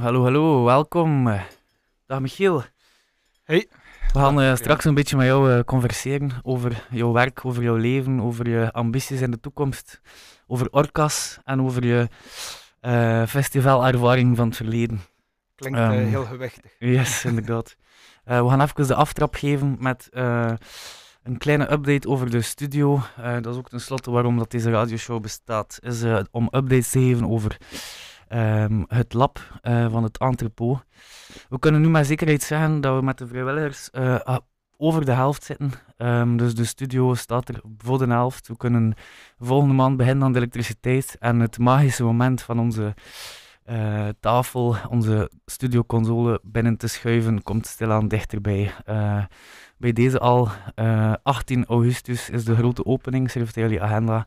Hallo, hallo, welkom. Dag Michiel. Hey. We gaan eh, straks een beetje met jou eh, converseren over jouw werk, over jouw leven, over je ambities in de toekomst, over orcas en over je eh festivalervaring van het verleden. Klinkt Ehm, eh, heel gewichtig. Yes, inderdaad. We gaan even de aftrap geven met een kleine update over de studio. Dat is ook tenslotte waarom dat deze radioshow bestaat. Is om updates te geven over ehm, het lab eh, van het entrepot. We kunnen nu met zekerheid zeggen dat we met de vrijwilligers eh, ah, over de helft zitten. Ehm, dus de studio staat er voor de helft. We kunnen volgende maand beginnen aan de elektriciteit. En het magische moment van onze eh, tafel, onze studioconsole binnen te schuiven, komt stilaan dichterbij. Bij deze al, eh, 18 augustus is de grote opening, schrijf het in jullie agenda.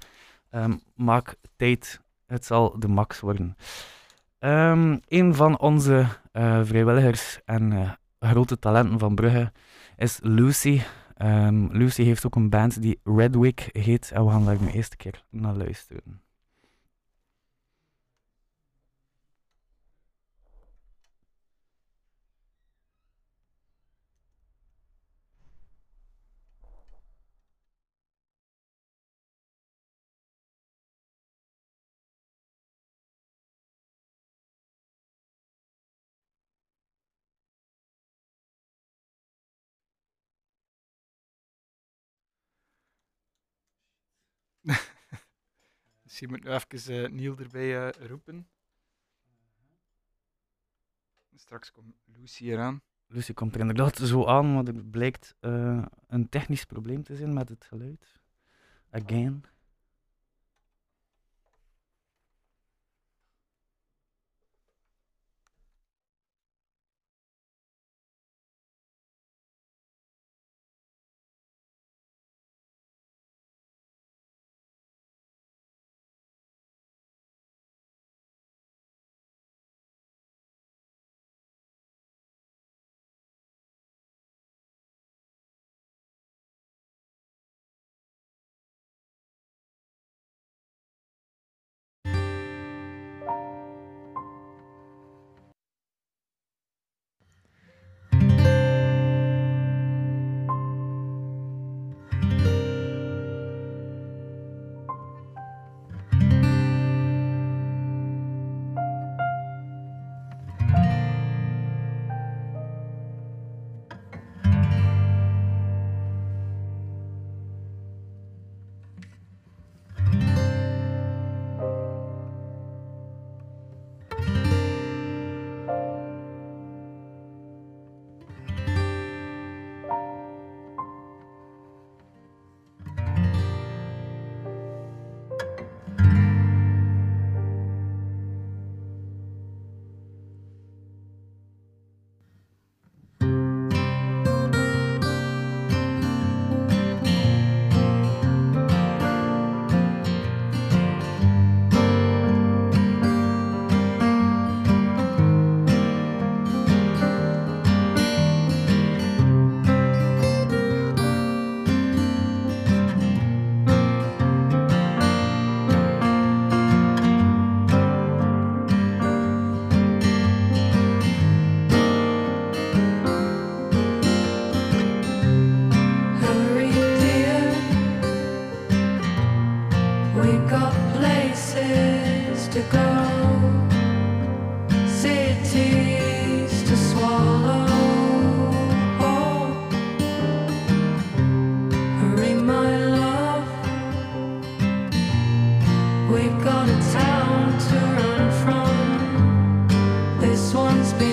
Ehm, maak tijd, het zal de max worden. Ehm, een van onze eh, vrijwilligers en eh, grote talenten van Brugge is Lucy. Ehm, Lucy heeft ook een band die Redwick heet en we gaan daar nu eerst een keer naar luisteren. Je moet nu even eh, Niel erbij eh, roepen. Straks komt Lucy eraan. Lucy komt er inderdaad zo aan, maar er blijkt eh, een technisch probleem te zijn met het geluid. Again. One's been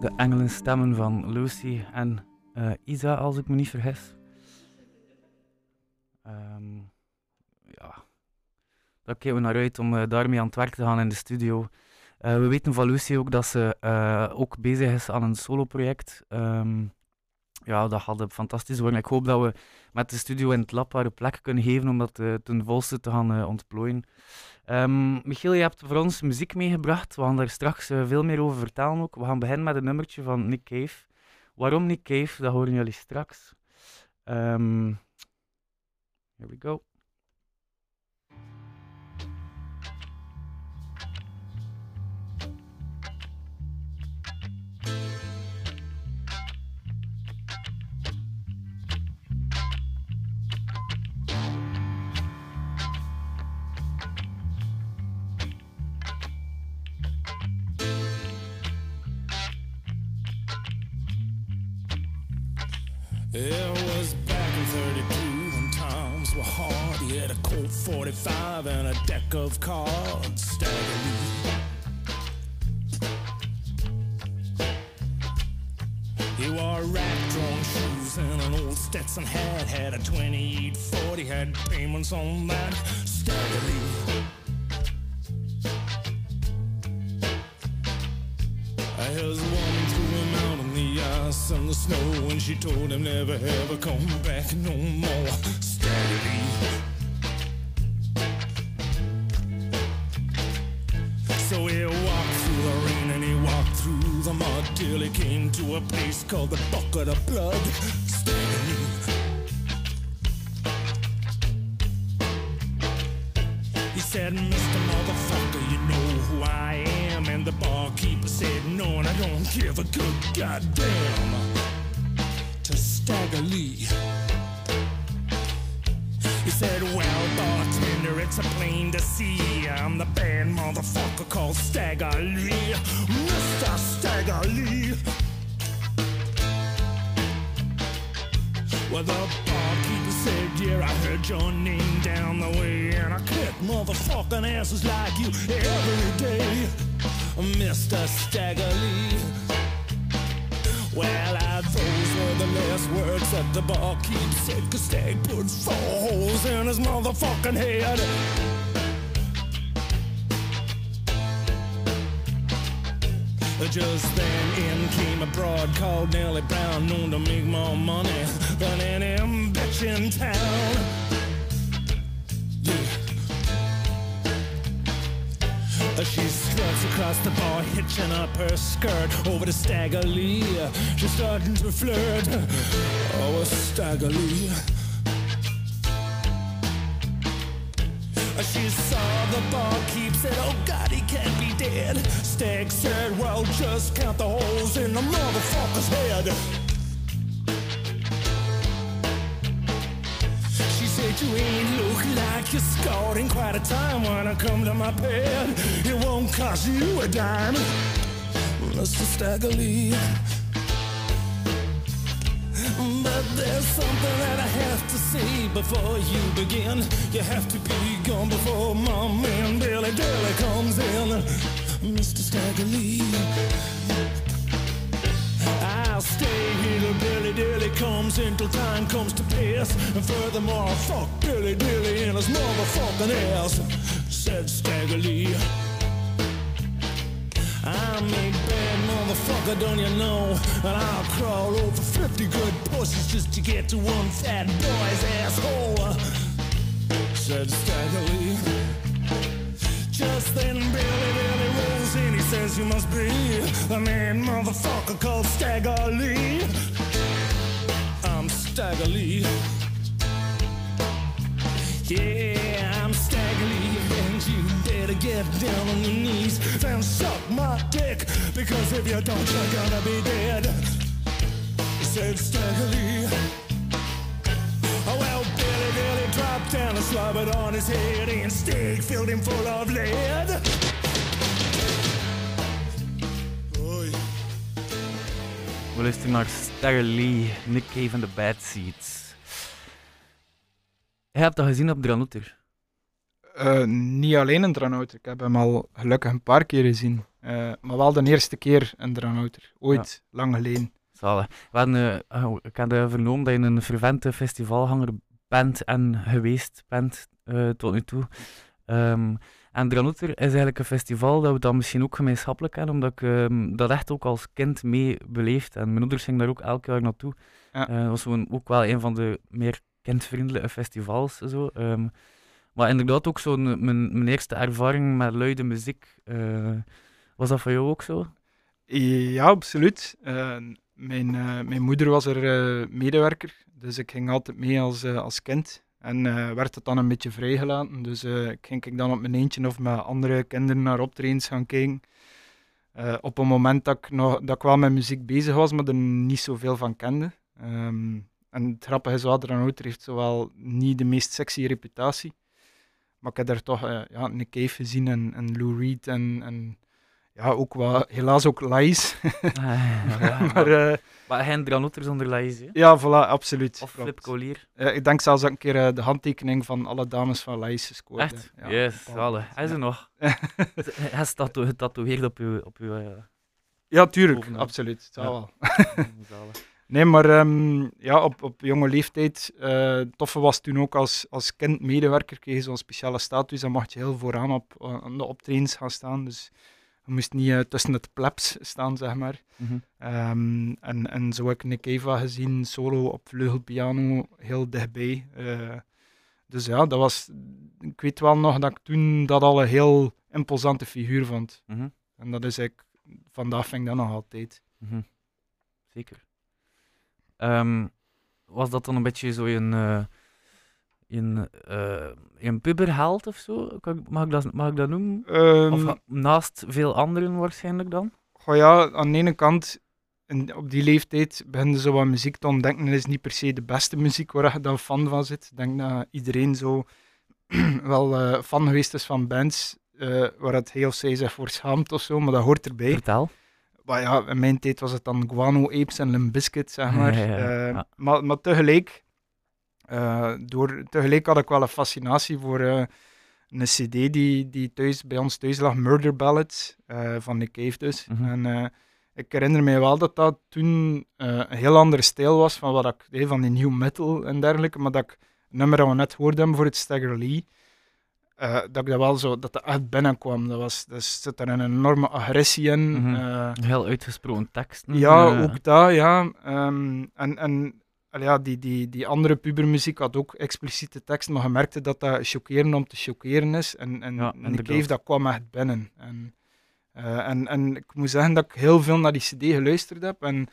De engelenstemmen van Lucy en eh, Isa, als ik me niet vergis. Ehm, ja, daar kijken we naar uit om eh, daarmee aan het werk te gaan in de studio. Eh, we weten van Lucy ook dat ze ook bezig is aan een solo-project. Ehm, ja, dat gaat fantastisch worden. Ik hoop dat we met de studio in het lab haar een plek kunnen geven om dat eh, ten volste te gaan eh, ontplooien. Ehm, Michiel, je hebt voor ons muziek meegebracht. We gaan daar straks eh, veel meer over vertellen ook. We gaan beginnen met een nummertje van Nick Cave. Waarom Nick Cave, dat horen jullie straks. Ehm, here we go. Had on that. Staggerly. His woman threw him out on the ice and the snow, and she told him never ever come back no more. Steadily. So he walked through the rain and he walked through the mud till he came to a place called the Bucket of Blood. Stagger Lee. He said, Well, bartender, it's a plain to see. I'm the bad motherfucker called Stagger Lee. Mr. Stagger Lee. Well, the barkeeper said, Yeah, I heard your name down the way, and I kick motherfucking asses like you every day, Mr. Staggerly. Well, I, those were the last words that the bar barkeep said, cause Stag put four holes in his motherfucking head. Just then in came a broad called Nellie Brown, known to make more money than any bitch in town. She struts across the bar, hitching up her skirt over to Stagger Lee. She's starting to flirt. Oh, Stagger Lee. She saw the barkeep, said, Oh God, he can't be dead. Stag said, Well, just count the holes in the motherfucker's head. You ain't look like you're scored in quite a time when I come to my bed. It won't cost you a dime, Mr. Staggerly. But there's something that I have to say before you begin. You have to be gone before my man Billy Dilly comes in. Mr. Stagger Lee. I'll stay here till Billy Dilly comes until time comes to pass. And furthermore, fuck Billy Dilly in his motherfucking ass, said Stagger Lee. I'm a bad motherfucker, don't you know? And I'll crawl over 50 good pussies just to get to one fat boy's asshole, said Stagger you must be the man motherfucker called Stagger Lee. I'm Stagger Lee. Yeah, I'm Stagger Lee, and you better get down on your knees and suck my dick, because if you don't, you're gonna be dead. Said Stagger Lee. Oh, well, Billy Billy dropped down and slobbered on his head, and Stig filled him full of lead. We luisteren naar Stagger Lee, Nick Cave en The Bad Seeds. Je hebt dat gezien op Dranouter. Eh, niet alleen een Dranouter, ik heb hem al gelukkig een paar keer gezien. Eh, maar wel de eerste keer een Dranouter. Ooit, lang geleden. Zalig. We hadden, eh, oh, ik had vernomen dat je een fervente festivalhanger bent en geweest bent tot nu toe. Ehm, en Dranouter is eigenlijk een festival dat we dan misschien ook gemeenschappelijk hebben, omdat ik ehm, dat echt ook als kind mee beleefd. En mijn ouders gingen daar ook elk jaar naartoe. Ja. Eh, dat was gewoon ook wel een van de meer kindvriendelijke festivals. Zo. Ehm, maar inderdaad ook zo mijn, mijn eerste ervaring met luide muziek. eh, was dat voor jou ook zo? Ja, absoluut. Eh, mijn, eh, mijn moeder was er eh, medewerker, dus ik ging altijd mee als, eh, als kind. En eh, werd het dan een beetje vrijgelaten. Dus eh, ging ik dan op mijn eentje of met andere kinderen naar optredens gaan kijken. Eh, op een moment dat ik, nog, dat wel met muziek bezig was, maar er niet zoveel van kende. Ehm, en het grappige is wel, Dranouter heeft zowel niet de meest sexy reputatie. Maar ik heb daar toch ja, Nick Cave gezien en, en Lou Reed en, en ja, ook wat, helaas ook Lies. maar, maar eh, maar geen Dranouter zonder hè? ja, voilà, absoluut. Of. Flip Collier. Ja, ik denk zelfs dat ik een keer eh, de handtekening van alle dames van Lies gescoord Echt? heb. yes, op bepaald Hij is er nog. Hij is getatoeëerd op uw... Op uw eh, Ja, tuurlijk, Bovenaan. absoluut. Het zal Ja. wel. Nee, maar ehm, ja, op, op jonge leeftijd, eh toffe was toen ook als, als kind medewerker kreeg je zo'n speciale status, dan mocht je heel vooraan op, eh, aan de optredens gaan staan. Dus je moest niet eh, tussen het plebs staan, zeg maar. Mhm. Ehm, en, en zo heb ik Nick Eva gezien, solo op vleugelpiano, heel dichtbij. Eh, dus ja, dat was... Ik weet wel nog dat ik toen dat al een heel imposante figuur vond. Mhm. En dat is ik... Vandaag vind ik dat nog altijd. Mhm. Zeker. Ehm, was dat dan een beetje zo een, een, puberheld of zo? Kan Mag ik dat, mag ik dat noemen? Ehm, Of naast veel anderen waarschijnlijk dan? goh ja, aan de ene kant, op die leeftijd begin je zo wat muziek te ontdekken. Het is niet per se de beste muziek waar je dan fan van zit. Ik denk dat iedereen zo wel eh, fan geweest is van bands eh, waar het hij of zij zich voor schaamt of zo, maar dat hoort erbij. Vertel. Maar ja, in mijn tijd was het dan Guano Apes en Limp Bizkit, zeg maar. Ja, ja, ja. Eh, maar, maar tegelijk, eh, door, tegelijk had ik wel een fascinatie voor eh, een cd die, die thuis, bij ons thuis lag, Murder Ballads, eh, van Nick Cave dus. Mhm. En ik herinner me wel dat dat toen een heel andere stijl was van wat ik, eh, van die new metal en dergelijke, maar dat ik het nummer dat we net hoorden voor het Stagger Lee, dat ik dat wel zo, dat dat echt binnenkwam. Dat was, er zit er een enorme agressie in. Eh, Heel uitgesproken teksten. ja, ook dat, ja. Ehm, en en ja, die, die, die andere pubermuziek had ook expliciete teksten, maar je merkte dat dat chockeren om te chockeren is. En, en Ja, dat kwam echt binnen. En, eh, en, en ik moet zeggen dat ik heel veel naar die cd geluisterd heb. En,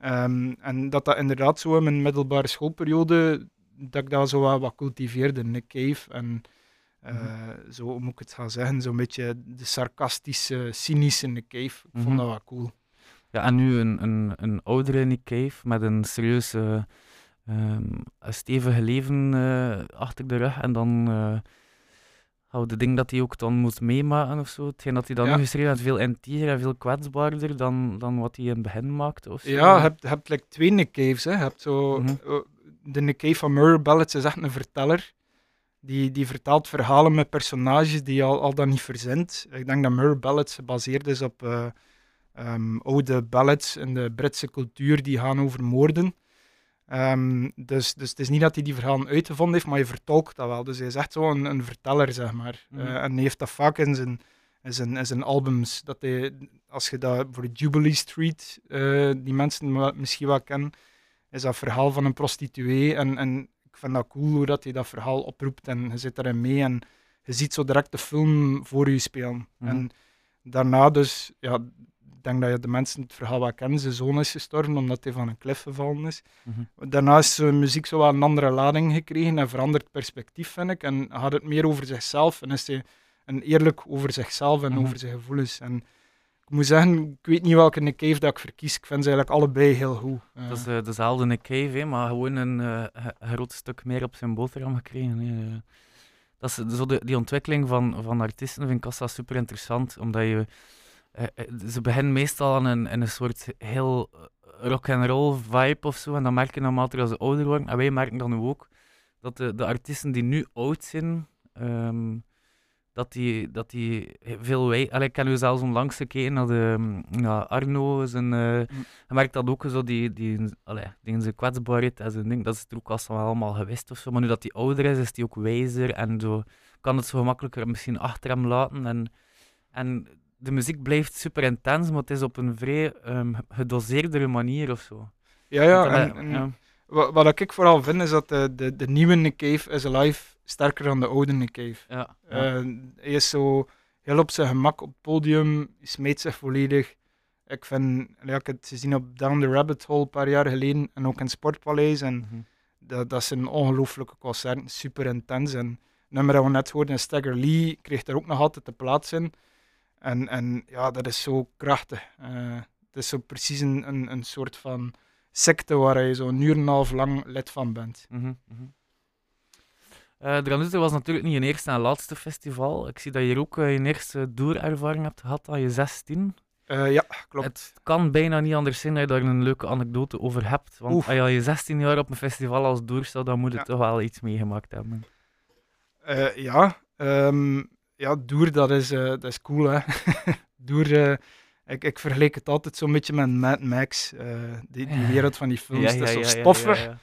ehm, en dat dat inderdaad zo in mijn middelbare schoolperiode, dat ik dat zo wat, wat cultiveerde, Nick Cave. En eh, Mhm. zo hoe moet ik het gaan zeggen, zo'n beetje de sarcastische, cynische Nick Cave. Ik Mhm. vond dat wel cool. Ja, en nu een, een, een oudere Nick Cave met een serieus ehm, een stevige leven eh, achter de rug. En dan Hou de ding dat hij ook dan moet meemaken of zo. Hetgeen dat hij dan Ja. nu geschreven heeft, veel intieger en veel kwetsbaarder dan, dan wat hij in het begin maakte. Of zo. Ja, je hebt, je hebt like, twee Nick Caves. Hè. Je hebt zo, Mhm. eh, de Nick Cave van Mirror Ballads is echt een verteller. Die, die vertelt verhalen met personages die je al, al dan niet verzint. Ik denk dat Mirror Ballads gebaseerd is op ehm, oude ballads in de Britse cultuur die gaan over moorden. Ehm, dus, dus het is niet dat hij die verhalen uitgevonden heeft, maar je vertolkt dat wel. Dus hij is echt zo een, een verteller, zeg maar. Mhm. Eh, en hij heeft dat vaak in zijn, in zijn, in zijn albums. Dat hij, als je dat voor de Jubilee Street, eh, die mensen misschien wel kennen, is dat verhaal van een prostituee. En, en ik vind dat cool hoe dat hij dat verhaal oproept en je zit daarin mee en je ziet zo direct de film voor je spelen. Mhm. En daarna dus, ja, denk dat je de mensen het verhaal wel kennen. Zijn zoon is gestorven omdat hij van een klif gevallen is. Mhm. Daarna is zijn muziek zo wel een andere lading gekregen en verandert perspectief, vind ik. En gaat het meer over zichzelf en is hij een eerlijk over zichzelf en Mhm. over zijn gevoelens. En ik moet zeggen, ik weet niet welke Nick Cave dat ik verkies. Ik vind ze eigenlijk allebei heel goed. Eh, Dat is eh, dezelfde Nick Cave, hè, maar gewoon een eh, ge- groot stuk meer op zijn boterham gekregen. hè. Dat is zo de, die ontwikkeling van, van artiesten vind ik altijd super interessant, omdat je... eh, eh, ze beginnen meestal aan een, in een soort heel rock and roll vibe of zo, en dan merk je naarmate als ze ouder worden, en wij merken dan nu ook, dat de, de artiesten die nu oud zijn, ehm, dat die, dat die veel wij... Allee, ik heb nu zelfs onlangs gekeken naar, de, mm, naar Arno, zijn... eh, je merkt dat ook zo, die, die, allee, die zijn kwetsbaarheid en zijn ding, dat is er ook als allemaal geweest of zo. Maar nu dat hij ouder is, is hij ook wijzer en zo kan het zo gemakkelijker misschien achter hem laten. En, en de muziek blijft super intens, maar het is op een vrij ehm, gedoseerdere manier of zo. ja, ja, en, eh, en ja. Wat, wat ik vooral vind is dat de, de, de nieuwe Nick Cave is live sterker dan de oude Nick Cave. Ja, ja. Eh, hij is zo heel op zijn gemak op het podium, hij smeet zich volledig. Ik vind, ja, ik heb het gezien op Down the Rabbit Hole een paar jaar geleden en ook in het Sportpaleis. En Mhm. dat, dat zijn ongelooflijke concerten, super intens. En het nummer dat we net hoorden, Stagger Lee, kreeg daar ook nog altijd de plaats in. En, en ja, dat is zo krachtig. Eh, het is zo precies een, een, een soort van secte waar je zo een uur en een half lang lid van bent. De Ranuter was natuurlijk niet je eerste en laatste festival. Ik zie dat je ook eh, je eerste doerervaring hebt gehad aan je 16. Eh, ja, klopt. Het kan bijna niet anders zijn dat je daar een leuke anekdote over hebt. Want Oef. als je al je 16 jaar op een festival als doer staat, dan moet je Ja. toch wel iets meegemaakt hebben. Ja, ehm, ja, Doer, dat is, eh, dat is cool, hè. Doer, eh, ik, ik vergelijk het altijd zo'n beetje met Mad Max, eh, die, die wereld van die films. Ja, dat is ja, zo ja, ja, stoffig,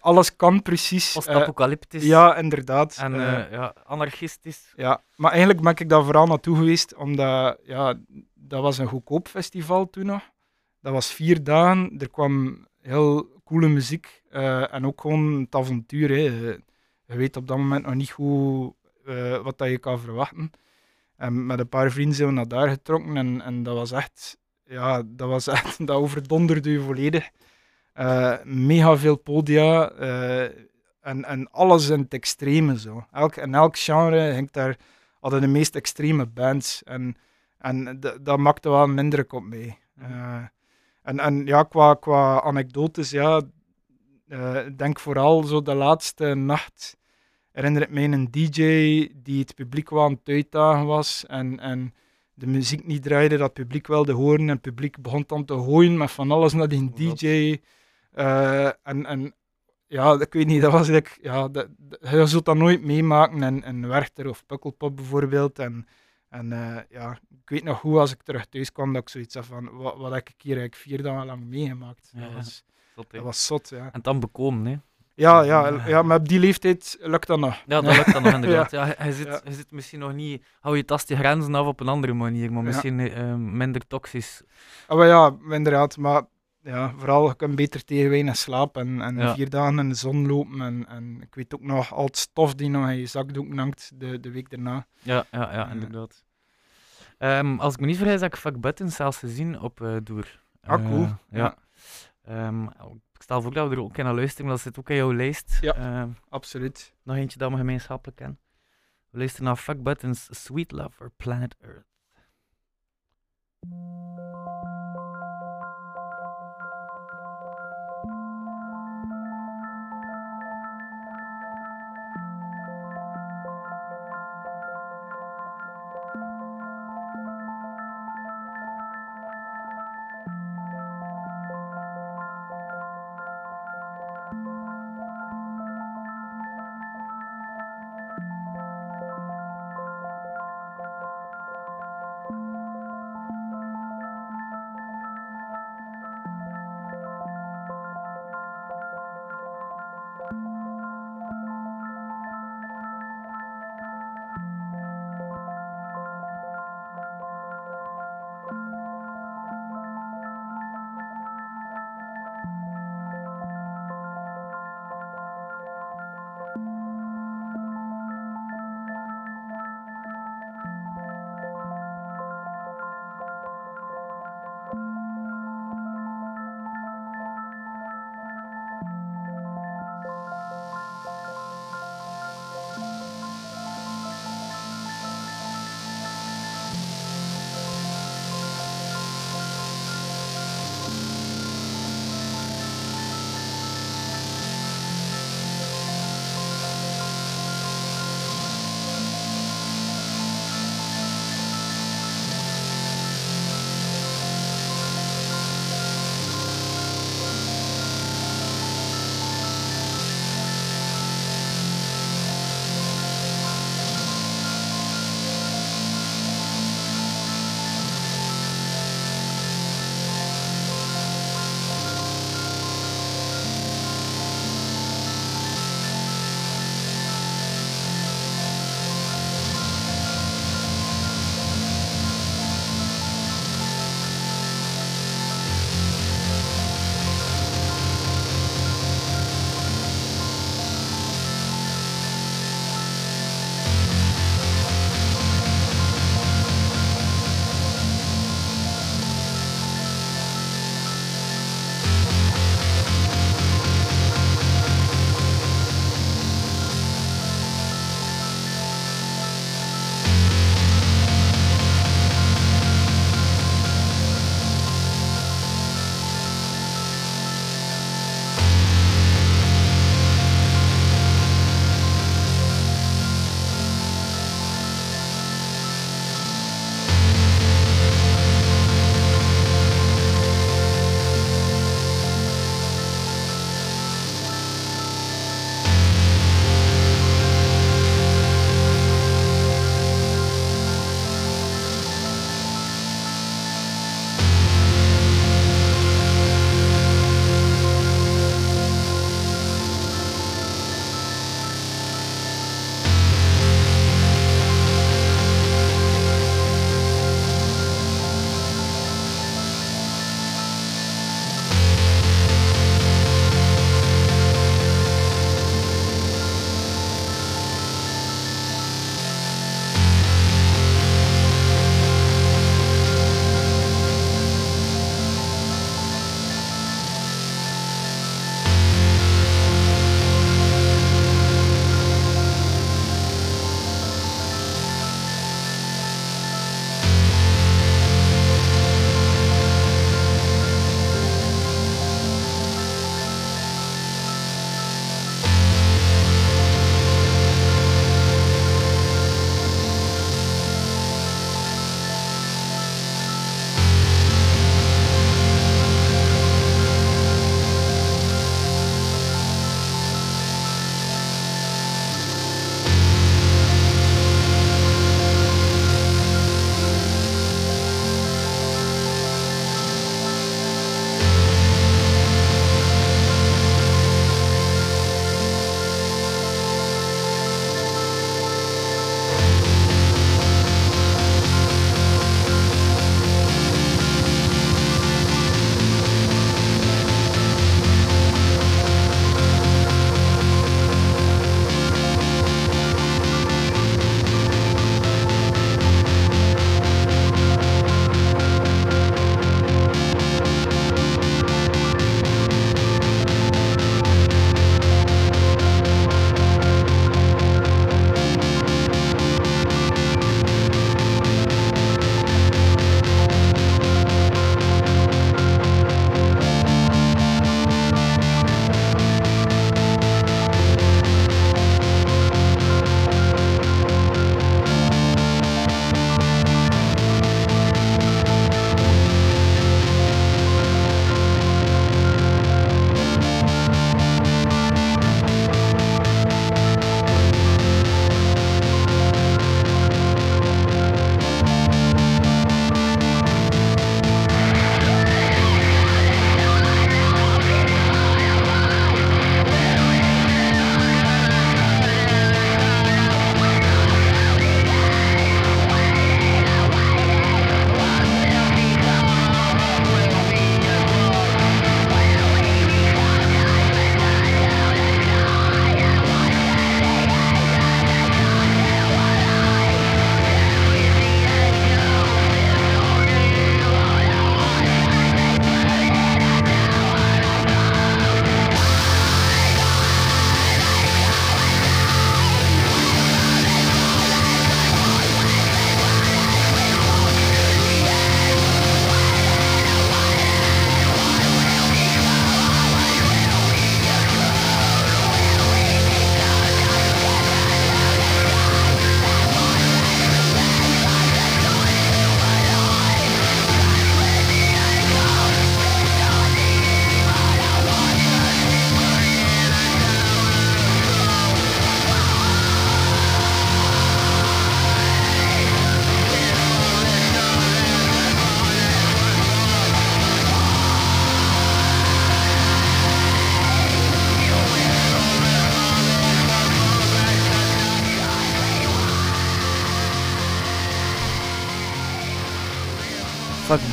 alles kan precies. Post-apocalyptisch ja, inderdaad. en ja, anarchistisch. ja, maar eigenlijk ben ik daar vooral naartoe geweest, omdat ja, dat was een goedkoop festival toen nog. Dat was vier dagen, er kwam heel coole muziek en ook gewoon het avontuur. Hè. Je weet op dat moment nog niet goed eh, wat dat je kan verwachten. En met een paar vrienden zijn we naar daar getrokken en, en dat was echt, ja, dat was echt, dat overdonderde je volledig. Eh, mega veel podia eh, en, en alles in het extreme zo. Elk, in elk genre ging daar, hadden de meest extreme bands en, en dat maakte wel een indruk op mij. En, en ja, qua, qua anekdotes, ja, ik denk vooral zo de laatste nacht herinner ik mij een DJ die het publiek wel aan het uitdagen was en, en de muziek niet draaide, dat het publiek wilde horen en het publiek begon dan te gooien met van alles naar die? DJ. Eh, en, en ja, ik weet niet, dat was eigenlijk, ja, dat, dat- je zult dat nooit meemaken in, in Werchter of Pukkelpop bijvoorbeeld. En, en eh, ja, ik weet nog goed als ik terug thuis kwam dat ik zoiets had van, wat, wat heb ik hier eigenlijk vier dagen lang meegemaakt? Ja, Dat, was, Zot, dat was zot, ja. En dan bekomen, hè. Ja, ja, ja, maar op die leeftijd lukt dat nog. Ja, dat lukt dan nog inderdaad. Ja. je, zit, Ja. je zit misschien nog niet... Hou je tast je grenzen af op een andere manier, maar misschien eh, minder toxisch. Ah, maar ja, inderdaad, maar ja, vooral je kunt beter tegen slaap en, en Ja. vier dagen in de zon lopen. En, en ik weet ook nog al het stof die nog in je zakdoek hangt de, de week daarna. Ja, ja, ja, inderdaad. Ehm, als ik me niet vergis, heb ik Fuck Buttons zelfs gezien op eh Doer. Ah, Eh, ja. Ehm, ik stel voor dat we er ook in gaan luisteren, dat zit ook in jouw lijst. Ja. Ehm, Absoluut. nog eentje dat we gemeenschappelijk kennen. We luisteren naar Fuck Buttons, Sweet Love for Planet Earth.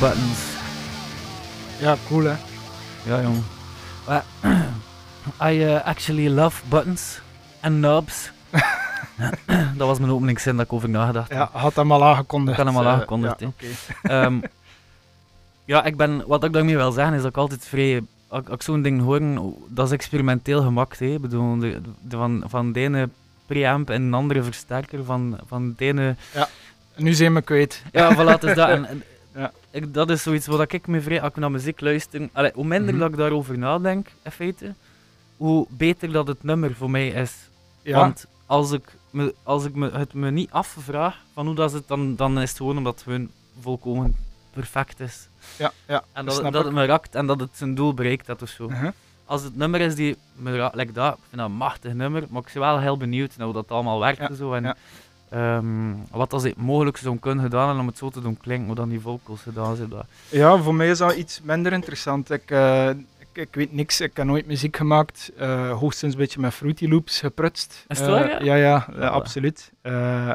Buttons. Ja, cool hè. Ja, jong. Maar, I uh, actually love buttons and knobs. dat was mijn openingszin dat ik over nagedacht heb. Ja, had hem al aangekondigd. Ik had hem al eh, aangekondigd, ja. Ehm, ja, ik ben, wat ik daarmee wil zeggen is dat ik altijd vrij. Als ik zo'n ding hoor, dat is experimenteel gemaakt. Hè. Ik bedoel, de, de- van, van de ene preamp en een andere versterker. Van, van de ene. Nu zijn we kwijt. Ja, voilà, is dat. En, en Ja. Ik, dat is zoiets wat ik me vrij. Als ik naar muziek luister. Allee, hoe minder dat ik daarover nadenk, in feite, hoe beter dat het nummer voor mij is. Ja, Want als ik, me, als ik me, het me niet afvraag van hoe dat is het, dan, dan is het gewoon omdat het gewoon volkomen perfect is. ja, ja. En dat, het- dat me raakt en dat het zijn doel bereikt heeft of zo. Uh-huh. Als het nummer is die me raakt, like dat, ik vind dat een machtig nummer, maar ik ben wel heel benieuwd naar hoe dat allemaal werkt Ja, en zo. En, ja. Ehm, wat als het mogelijk zou kunnen gedaan en om het zo te doen klinken, hoe dan die vocals gedaan zijn. Dat. Ja, voor mij is dat iets minder interessant. Ik, eh, ik, ik weet niks, ik heb nooit muziek gemaakt. eh, hoogstens een beetje met Fruity Loops geprutst. Is het Eh, waar, ja? Ja, ja, Ja. absoluut. Eh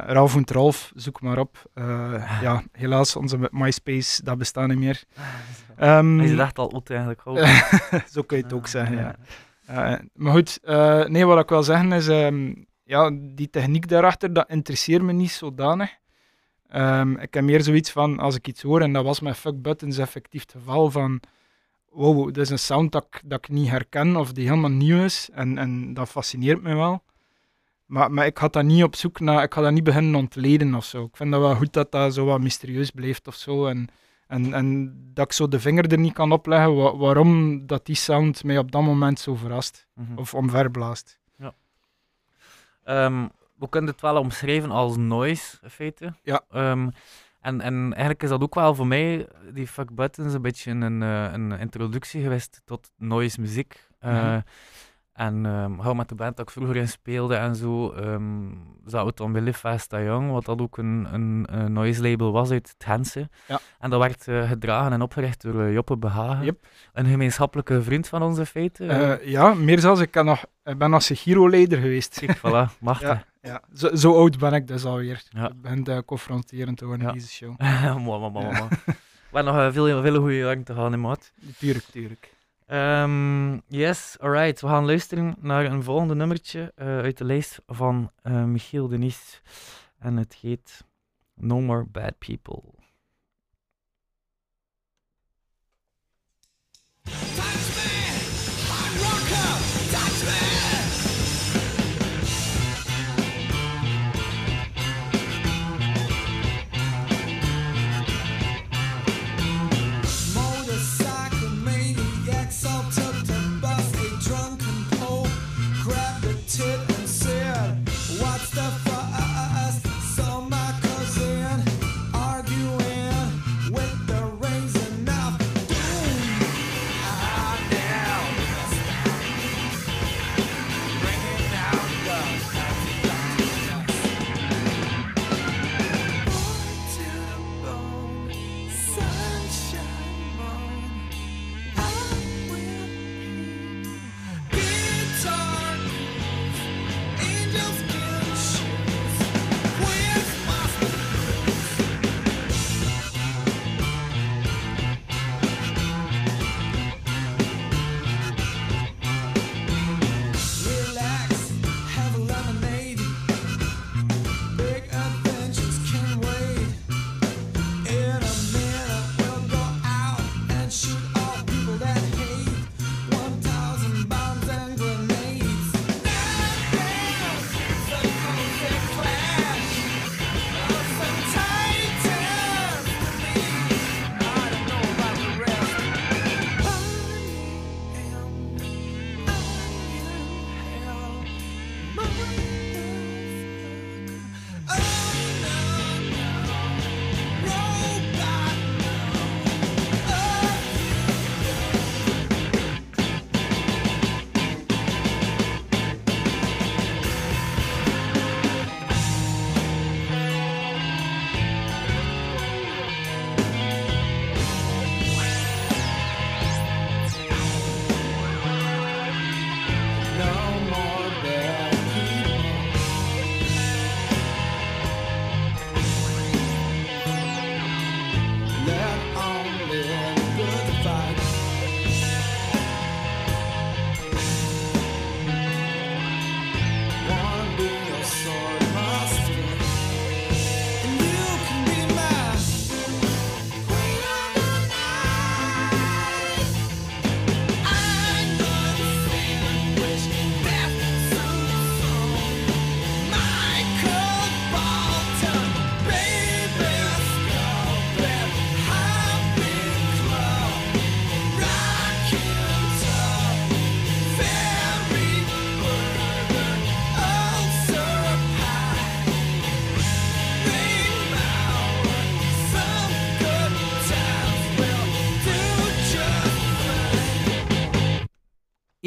Ralf en Rolf, zoek maar op. Eh, ja, helaas, onze MySpace, dat bestaat niet meer. Ehm, Hij is echt al oud eigenlijk. ook. zo kun je het ook zeggen, ja. Eh, maar goed, eh, nee, wat ik wil zeggen is, ehm, ja, die techniek daarachter, dat interesseert me niet zodanig. Ehm, ik heb meer zoiets van, als ik iets hoor, en dat was met Fuck Buttons effectief het geval van, wow, dit is een sound dat, ik- dat ik niet herken of die helemaal nieuw is, en, en dat fascineert me wel. Maar, maar ik had dat niet op zoek naar, ik ga dat niet beginnen ontleden of zo. Ik vind dat wel goed dat dat zo wat mysterieus blijft of zo, en, en, en dat ik zo de vinger er niet kan opleggen wa- waarom dat die sound mij op dat moment zo verrast Mhm. of omverblaast. Ehm, we kunnen het wel omschrijven als noise, in feite. Ja. Ehm, en, en eigenlijk is dat ook wel voor mij, die Fuck Buttons, een beetje een, eh, een introductie geweest tot noise muziek. Eh, Mhm. En ehm hou met de band dat ik vroeger in speelde en zo, ehm zaten we dan bij Live Fast Young, wat dat ook een, een, een noise label was uit het Hense. Ja. En dat werd eh, gedragen en opgericht door eh, Joppe Behagen. Yep. Een gemeenschappelijke vriend van ons in feite. Eh, ja, meer zelfs, ik, kan nog, ik ben nog Segiro-leider geweest. Kijk, voilà, machtig. Ja, ja. Zo, zo oud ben ik dus alweer. Ja. Ik ben uh, confronterend te worden Ja. in deze show. Mwah, mwah, mwah. We hebben nog veel, veel goede jaren te gaan in maat. Tuurlijk, tuurlijk. Ehm, yes, alright. We gaan luisteren naar een volgende nummertje eh, uit de lijst van eh, Michiel Denis. En het heet No More Bad People.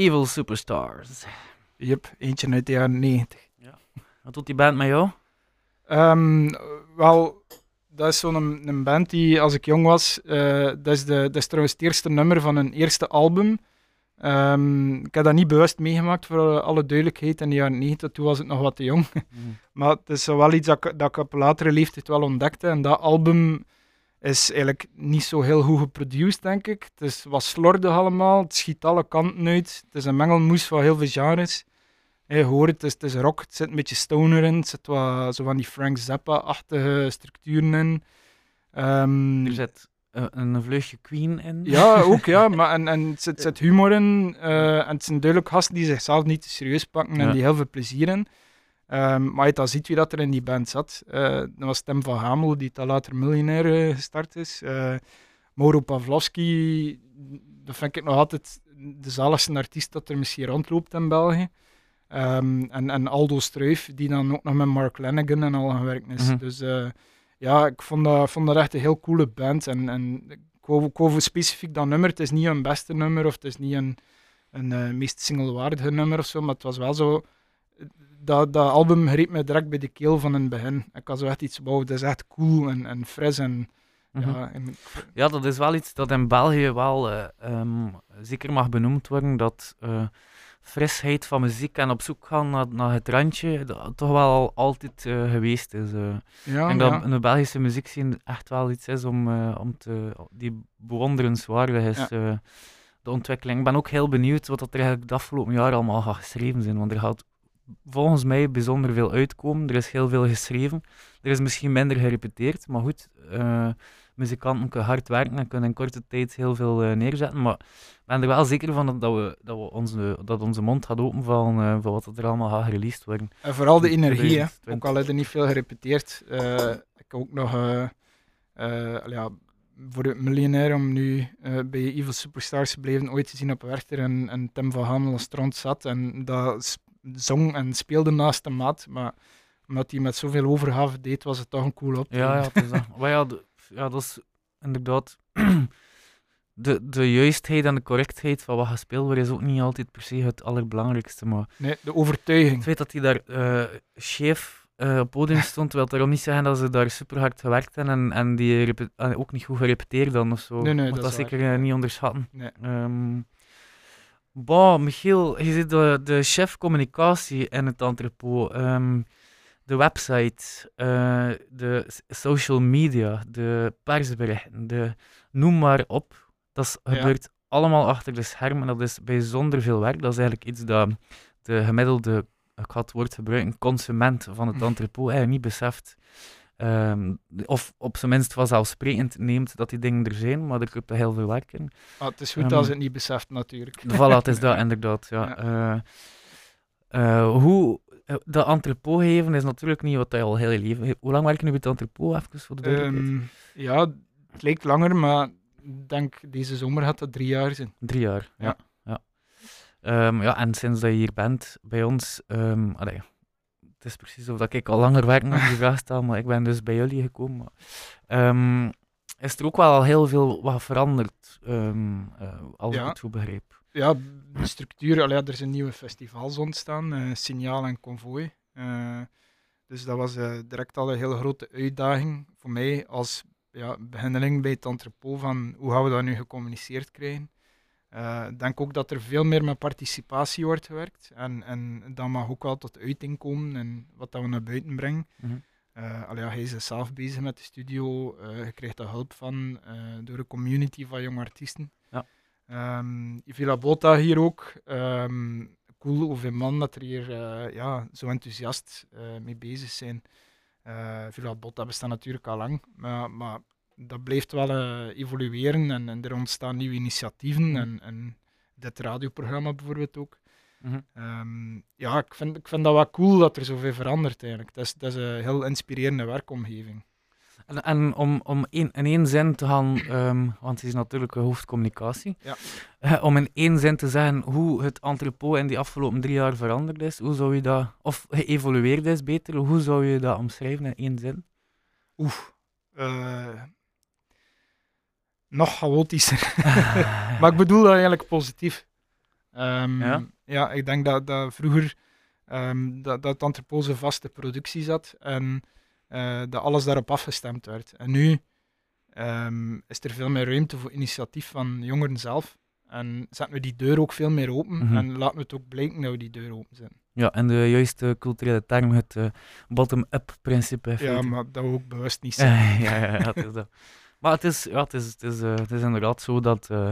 Evil Superstars. Yep, eentje uit de jaren 90. Wat doet die band met jou? Ehm, wel, dat is zo'n een, een band die, als ik jong was, eh, dat, is de, dat is trouwens het eerste nummer van hun eerste album. Ehm, ik heb dat niet bewust meegemaakt, voor alle duidelijkheid, in de jaren 90, toen was ik nog wat te jong. Maar het is wel iets dat ik, dat ik op latere leeftijd wel ontdekte. En dat album is eigenlijk niet zo heel goed geproduced, denk ik. Het is wat slordig allemaal, het schiet alle kanten uit. Het is een mengelmoes van heel veel genres. Je hoort, het is, het is rock, het zit een beetje stoner in, het zit wat zo van die Frank Zappa-achtige structuren in. Ehm, Er zit eh, een vleugje Queen in. ja, ook ja, maar en, en het zit, zit humor in. eh, en het zijn duidelijk gasten die zichzelf niet te serieus pakken en Ja. die heel veel plezier in. Ehm, maar je dan ziet wie dat er in die band zat. Eh, dat was Tim van Hamel, die dan later miljonair eh, gestart is. Eh Mauro Pavlovski, dat vind ik nog altijd de zaligste artiest dat er misschien rondloopt in België. Ehm, en, en Aldo Struif, die dan ook nog met Mark Lanigan en al gewerkt is. Mhm. Dus ja, ik vond dat, vond dat echt een heel coole band. En, en ik wou, ik wou voor specifiek dat nummer. Het is niet een beste nummer of het is niet een, een meest singlewaardige nummer of zo, maar het was wel zo. Dat, dat album greep me direct bij de keel van in het begin. Ik had zo echt iets, wow, dat is echt cool en, en fris. En, Mhm. ja, en, Ja, dat is wel iets dat in België wel eh, ehm, zeker mag benoemd worden. Dat eh, frisheid van muziek en op zoek gaan naar, naar het randje, dat toch wel altijd eh, geweest is. ja, ja. dat in de Belgische muziekscene echt wel iets is om, om te, die bewonderenswaardig is. Ja. de ontwikkeling. Ik ben ook heel benieuwd wat er eigenlijk de afgelopen jaar allemaal gaat geschreven zijn. Want er gaat volgens mij bijzonder veel uitkomen. Er is heel veel geschreven. Er is misschien minder gerepeteerd, maar goed. eh, muzikanten kunnen hard werken en kunnen in korte tijd heel veel eh, neerzetten. Maar ik ben er wel zeker van dat, we, dat, we onze, dat onze mond gaat openvallen eh voor wat er allemaal gaat released worden. En vooral de energie, hè. 2020. ook al heb je niet veel gerepeteerd. ik heb ook nog, ja, voor het miljonair om nu bij Evil Superstars te blijven, ooit te zien op Werchter en, en Tim van Hamel als strand zat. En dat zong en speelde naast de maat, maar omdat hij met zoveel overgave deed, was het toch een cool op. Ja, ja, het is dat. Maar ja, de- ja, dat is inderdaad. De, de juistheid en de correctheid van wat gespeeld wordt is ook niet altijd per se het allerbelangrijkste. Maar Nee, de het overtuiging. feit dat hij daar eh scheef eh, op het podium stond, wil daarom niet zeggen dat ze daar super hard gewerkt hebben en, en die ook niet goed gerepeteerd dan of zo. Nee, nee, dat dat is zeker eh, niet onderschatten. Nee. Ehm bon, Michiel, je zit de, de chef communicatie in het entrepot. Ehm, de website, eh, de social media, de persberichten, de, noem maar op. Dat Ja. gebeurt allemaal achter de schermen. Dat is bijzonder veel werk. Dat is eigenlijk iets dat de gemiddelde, ik ga het woord gebruiken, consument van het entrepot eigenlijk niet beseft. Ehm, of op zijn minst vanzelfsprekend neemt dat die dingen er zijn, maar er komt heel veel werk in. Ah, het is goed Ehm, als het niet beseft, natuurlijk. Voilà, het is dat inderdaad. Ja. Eh, eh, hoe eh, dat entrepot geven is natuurlijk niet wat je al heel je leven. Hoe lang werk je nu bij het entrepot? Even voor de duidelijkheid. Ehm, ja, het lijkt langer, maar ik denk deze zomer gaat dat drie jaar zijn. Drie jaar. Ja. ja. Ja. Ja, en sinds dat je hier bent bij ons, allee, het is precies of dat ik al langer werk met die vraag stel, maar ik ben dus bij jullie gekomen. Ehm, is er ook wel al heel veel wat veranderd, eh, als Ja. ik het goed begreep. ja, de structuur, allee, er zijn nieuwe festivals ontstaan, eh, Signaal en Convoy. Eh, dus dat was direct al een hele grote uitdaging voor mij als ja, beginneling bij het entrepot van hoe gaan we dat nu gecommuniceerd krijgen. Eh, Ik denk ook dat er veel meer met participatie wordt gewerkt en, en dat mag ook wel tot uiting komen en wat dat we naar buiten brengen. Allee, ja, hij is zelf bezig met de studio, eh je krijgt daar hulp van door een community van jonge artiesten. Ja. Ehm, Villa Bota hier ook. Ehm, cool hoeveel man dat er hier ja, zo enthousiast mee bezig zijn. Villa Bota bestaat natuurlijk al lang, maar, maar dat blijft wel eh, evolueren en, en er ontstaan nieuwe initiatieven Mhm. en, en dit radioprogramma bijvoorbeeld ook. Mhm. Ehm, ja, ik vind, ik vind dat wel cool dat er zoveel verandert eigenlijk. Het is, het is een heel inspirerende werkomgeving. En, en om, om één- in één zin te gaan, ehm, want het is natuurlijk hoofdcommunicatie, Ja. Eh, om in één zin te zeggen hoe het entrepot in die afgelopen drie jaar veranderd is, hoe zou je dat, of geëvolueerd is beter, hoe zou je dat omschrijven in één zin? Oef. eh, nog chaotischer. maar ik bedoel dat eigenlijk positief. Ehm, Ja? ja? ik denk dat, dat vroeger ehm, dat, dat een vaste productie zat en eh, dat alles daarop afgestemd werd. En nu ehm, is er veel meer ruimte voor initiatief van jongeren zelf. En zetten we die deur ook veel meer open Mhm. en laten we het ook blijken dat we die deur open zetten. Ja, en de juiste culturele term, het eh, bottom-up principe. in Ja, maar dat we ook bewust niet zijn. Ja, ja, ja, het is dat. Maar het is, ja, het is, het is, eh, het is inderdaad zo dat, eh,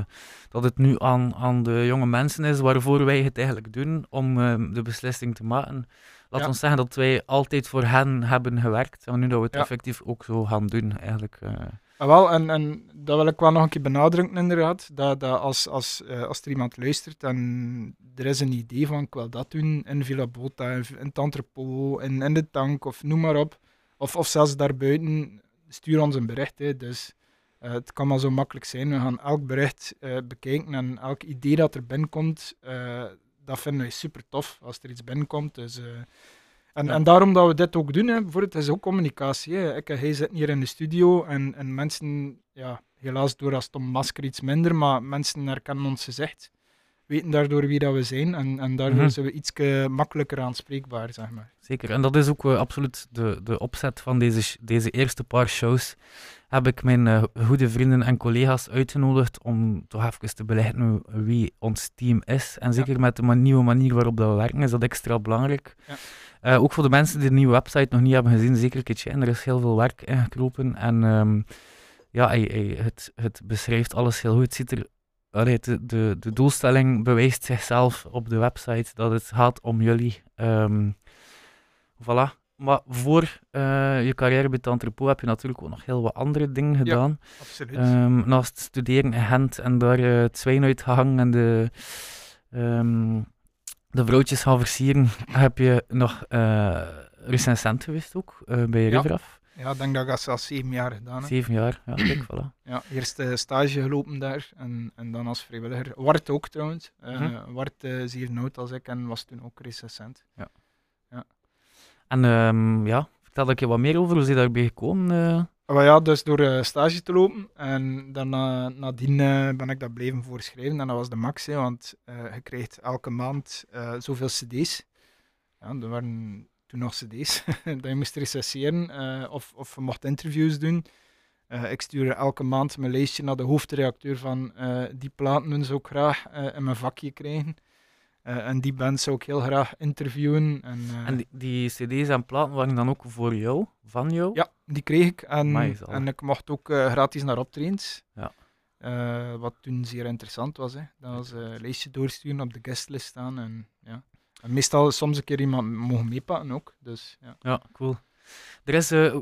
dat het nu aan, aan de jonge mensen is waarvoor wij het eigenlijk doen om eh, de beslissing te maken. Laat Ja. ons zeggen dat wij altijd voor hen hebben gewerkt en nu dat we het Ja. effectief ook zo gaan doen. Eigenlijk, eh. Ah, wel, en, en dat wil ik wel nog een keer benadrukken, inderdaad. Dat, dat als, als, als er iemand luistert en er is een idee van ik wil dat doen in Villa Bota, in, in het entrepot, in, in de tank of noem maar op. Of, of zelfs daarbuiten, stuur ons een bericht. Hè. Dus eh, het kan maar zo makkelijk zijn. We gaan elk bericht eh, bekijken en elk idee dat er binnenkomt, eh, dat vinden wij super tof als er iets binnenkomt. Dus, en, Ja. en daarom dat we dit ook doen, hè, bijvoorbeeld, het is ook communicatie. Hè. Ik en hij zitten hier in de studio en, en mensen, ja, helaas door als Tom Masker iets minder, maar mensen herkennen ons gezicht, weten daardoor wie dat we zijn en, en daardoor Mhm. zijn we iets makkelijker aanspreekbaar, zeg maar. Zeker, en dat is ook eh, absoluut de, de opzet van deze, deze eerste paar shows. Heb ik mijn eh, goede vrienden en collega's uitgenodigd om toch even te belichten wie ons team is. En zeker met de nieuwe manier waarop dat we werken, is dat extra belangrijk. Ja. Eh, ook voor de mensen die de nieuwe website nog niet hebben gezien, zeker in. Er is heel veel werk ingekropen. En ehm, ja, hij, hij- het, het beschrijft alles heel goed. Het ziet er, allee, de, de, de doelstelling bewijst zichzelf op de website dat het gaat om jullie. Ehm, Voilà. Maar voor eh, je carrière bij het entrepot heb je natuurlijk ook nog heel wat andere dingen gedaan. Absoluut. Ehm, naast studeren in Gent en daar eh, het zwijn uitgehangen en de, ehm, de vrouwtjes gaan versieren, heb je nog eh recensent geweest ook, eh, bij Ja. Riveraf. Ja, ik denk dat ik dat al zeven jaar gedaan heb. Zeven jaar, ja, kijk, voilà. Ja, eerst eh, stage gelopen daar en, en dan als vrijwilliger. Wart ook trouwens. Eh Mhm. Wart eh, is even oud als ik en was toen ook recensent. En ehm, ja, vertel ik je wat meer over, hoe is je daarbij gekomen? Maar ja, dus door stage te lopen en daarna nadien eh, ben ik dat blijven voorschrijven en dat was de max, hè, want eh, je krijgt elke maand zoveel cd's. Ja, er waren toen nog cd's dat je moest recenseren eh, of, of je mocht interviews doen. Eh, ik stuurde elke maand mijn lijstje naar de hoofdredacteur van eh, die platen zou ik graag in mijn vakje krijgen. En die band zou ik heel graag interviewen. En, En die, die cd's en platen waren dan ook voor jou, van jou? ja, die kreeg ik. En, Amai, en ik mocht ook gratis naar optredens. Ja. Wat toen zeer interessant was. Hè. Dat was een lijstje doorsturen, op de guestlist staan. En, ja. En meestal soms een keer iemand mogen meepakken ook. Dus, ja. Ja, cool. Er is eh,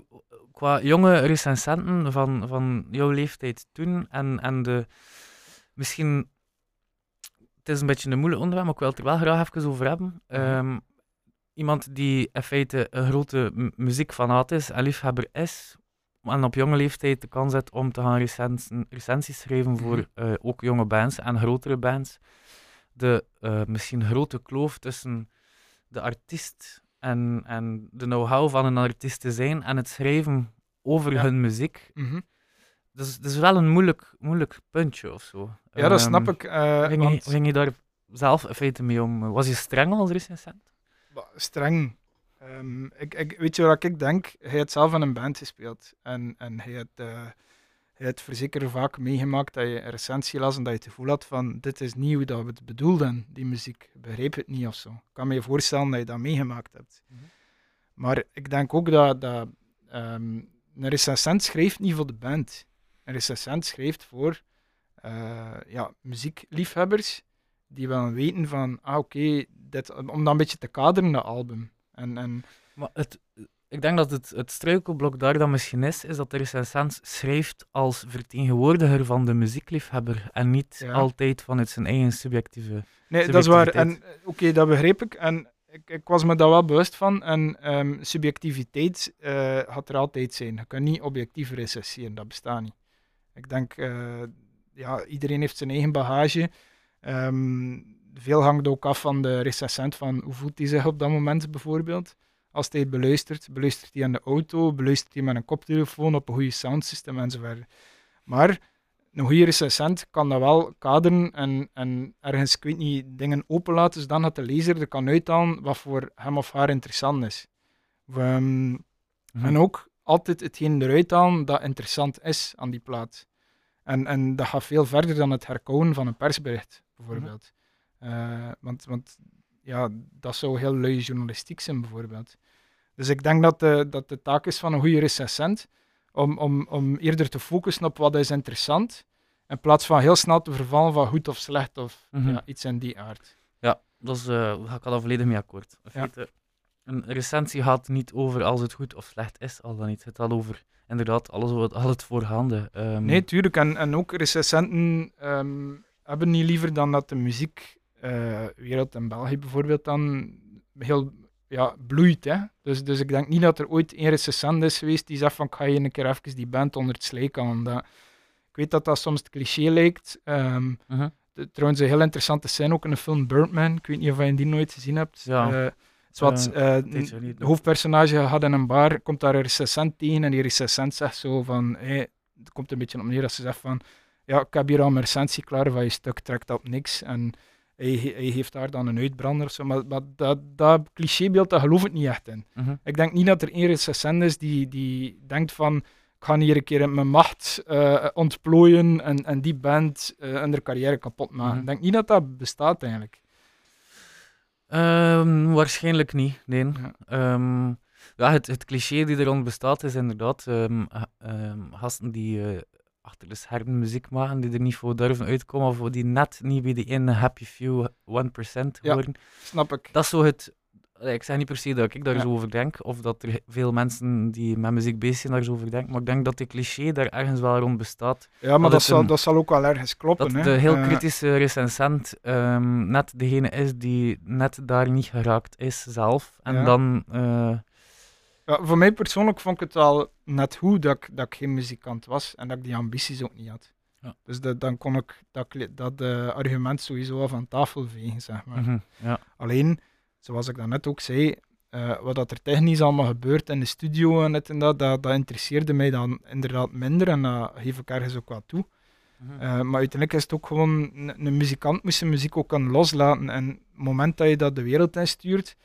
qua jonge recensenten van, van jouw leeftijd toen en, en de misschien. Het is een beetje een moeilijk onderwerp, maar ik wil het er wel graag even over hebben. Ehm, iemand die in feite een grote mu- muziekfanaat is en liefhebber is, en op jonge leeftijd de kans heeft om te gaan recensies schrijven voor Mhm. eh, ook jonge bands en grotere bands. De eh, misschien grote kloof tussen de artiest en, en de know-how van een artiest te zijn en het schrijven over Ja. hun muziek. Mhm. Dus het is wel een moeilijk, moeilijk puntje of zo. ja, dat Ehm, snap ik. eh, want- ging je daar zelf in feite mee om? Was je streng als recensent? Bah, streng. Ehm, ik, ik, weet je wat ik denk? Hij heeft zelf in een band gespeeld. En, en hij heeft, eh heeft verzeker vaak meegemaakt dat je een recensie las en dat je het gevoel had van dit is niet hoe dat we het bedoelden, die muziek. Begreep het niet of zo. Ik kan me je voorstellen dat je dat meegemaakt hebt. Mhm. Maar ik denk ook dat, dat ehm, een recensent schrijft niet voor de band. Een recensent schrijft voor eh, ja, muziekliefhebbers die willen weten van, ah oké, dit om dat een beetje te kaderen, dat album. En, en Maar het, ik denk dat het, het struikelblok daar dan misschien is, is dat de recensent schrijft als vertegenwoordiger van de muziekliefhebber en niet Ja. altijd vanuit zijn eigen subjectieve... Nee, dat is waar. En eh, oké, dat begreep ik. En ik, ik was me daar wel bewust van. En ehm, subjectiviteit eh gaat er altijd zijn. Je kan niet objectief recenseren, dat bestaat niet. Ik denk, eh, ja, iedereen heeft zijn eigen bagage. Ehm, veel hangt ook af van de recensent, van hoe voelt hij zich op dat moment bijvoorbeeld. Als hij beluistert, beluistert hij aan de auto, beluistert hij met een koptelefoon op een goede soundsystem enzovoort. Maar een goede recensent kan dat wel kaderen en, en ergens, ik weet niet, dingen openlaten, zodat de lezer er kan uithalen wat voor hem of haar interessant is. Ehm, Mhm. En ook altijd hetgeen eruit halen dat interessant is aan die plaat. En, en dat gaat veel verder dan het herkouwen van een persbericht, bijvoorbeeld. Eh, want, want ja, dat zou heel lui journalistiek zijn, bijvoorbeeld. Dus ik denk dat de, dat de taak is van een goede recensent om, om, om eerder te focussen op wat is interessant, in plaats van heel snel te vervallen van goed of slecht of Mhm. ja, iets in die aard. Ja, dat is, eh ga ik al volledig mee akkoord. In Ja. feite, een recensie gaat niet over als het goed of slecht is, al dan niet. Het gaat over inderdaad alles wat, al het voorgaande. Ehm, Nee, tuurlijk. En, en ook recensenten ehm, hebben niet liever dan dat de muziekwereld in België bijvoorbeeld dan heel ja, bloeit. Hè? Dus, dus ik denk niet dat er ooit één recensent is geweest die zegt van ik ga je een keer even die band onder het slijk. Dat, ik weet dat dat soms het cliché lijkt. Ehm, mhm. de- trouwens, een heel interessante scène ook in de film Birdman. Ik weet niet of je die nooit gezien hebt. Ja. Tijdje geleden. het hoofdpersonage gaat in een bar, komt daar een recensent tegen en die recensent zegt zo van, hey, het komt een beetje op neer dat ze zegt van, ja, ik heb hier al mijn recensie klaar van je stuk, trekt op niks. En hij, hij geeft daar dan een uitbrander of zo, maar, maar dat, dat clichébeeld, daar geloof ik niet echt in. Mhm. Ik denk niet dat er één recensent is die, die denkt van, ik ga hier een keer mijn macht eh, ontplooien en, en die band uh, en haar carrière kapot maken. Mhm. Ik denk niet dat dat bestaat eigenlijk. Ehm, waarschijnlijk niet, nee. Ja. Ehm, ja, het, het cliché die er rond bestaat is inderdaad ehm, gasten die eh, achter de schermen muziek maken, die er niet voor durven uitkomen, of die net niet bij die ene happy few 1% Ja. horen. Snap ik. Dat is zo het... Ik zeg niet per se dat ik daar Ja. zo over denk, of dat er veel mensen die met muziek bezig zijn daar zo over denken, maar ik denk dat de cliché daar ergens wel rond bestaat. Ja, maar Dat zal, een- dat zal ook wel ergens kloppen. Dat hè. de heel Eh, kritische recensent ehm, net degene is die net daar niet geraakt is zelf. En Ja. dan... eh, Ja, voor mij persoonlijk vond ik het wel net goed dat ik, dat ik geen muzikant was en dat ik die ambities ook niet had. Ja. Dus dat, dan kon ik dat, dat eh, argument sowieso al van tafel vegen, zeg maar. mhm, ja. Alleen, zoals ik daarnet ook zei, eh, wat dat er technisch allemaal gebeurt in de studio en dit en dat, dat, dat interesseerde mij dan inderdaad minder en dat geef ik ergens ook wat toe. Mhm. Eh, maar uiteindelijk is het ook gewoon, een, een muzikant moet zijn muziek ook kunnen loslaten. En het moment dat je dat de wereld instuurt,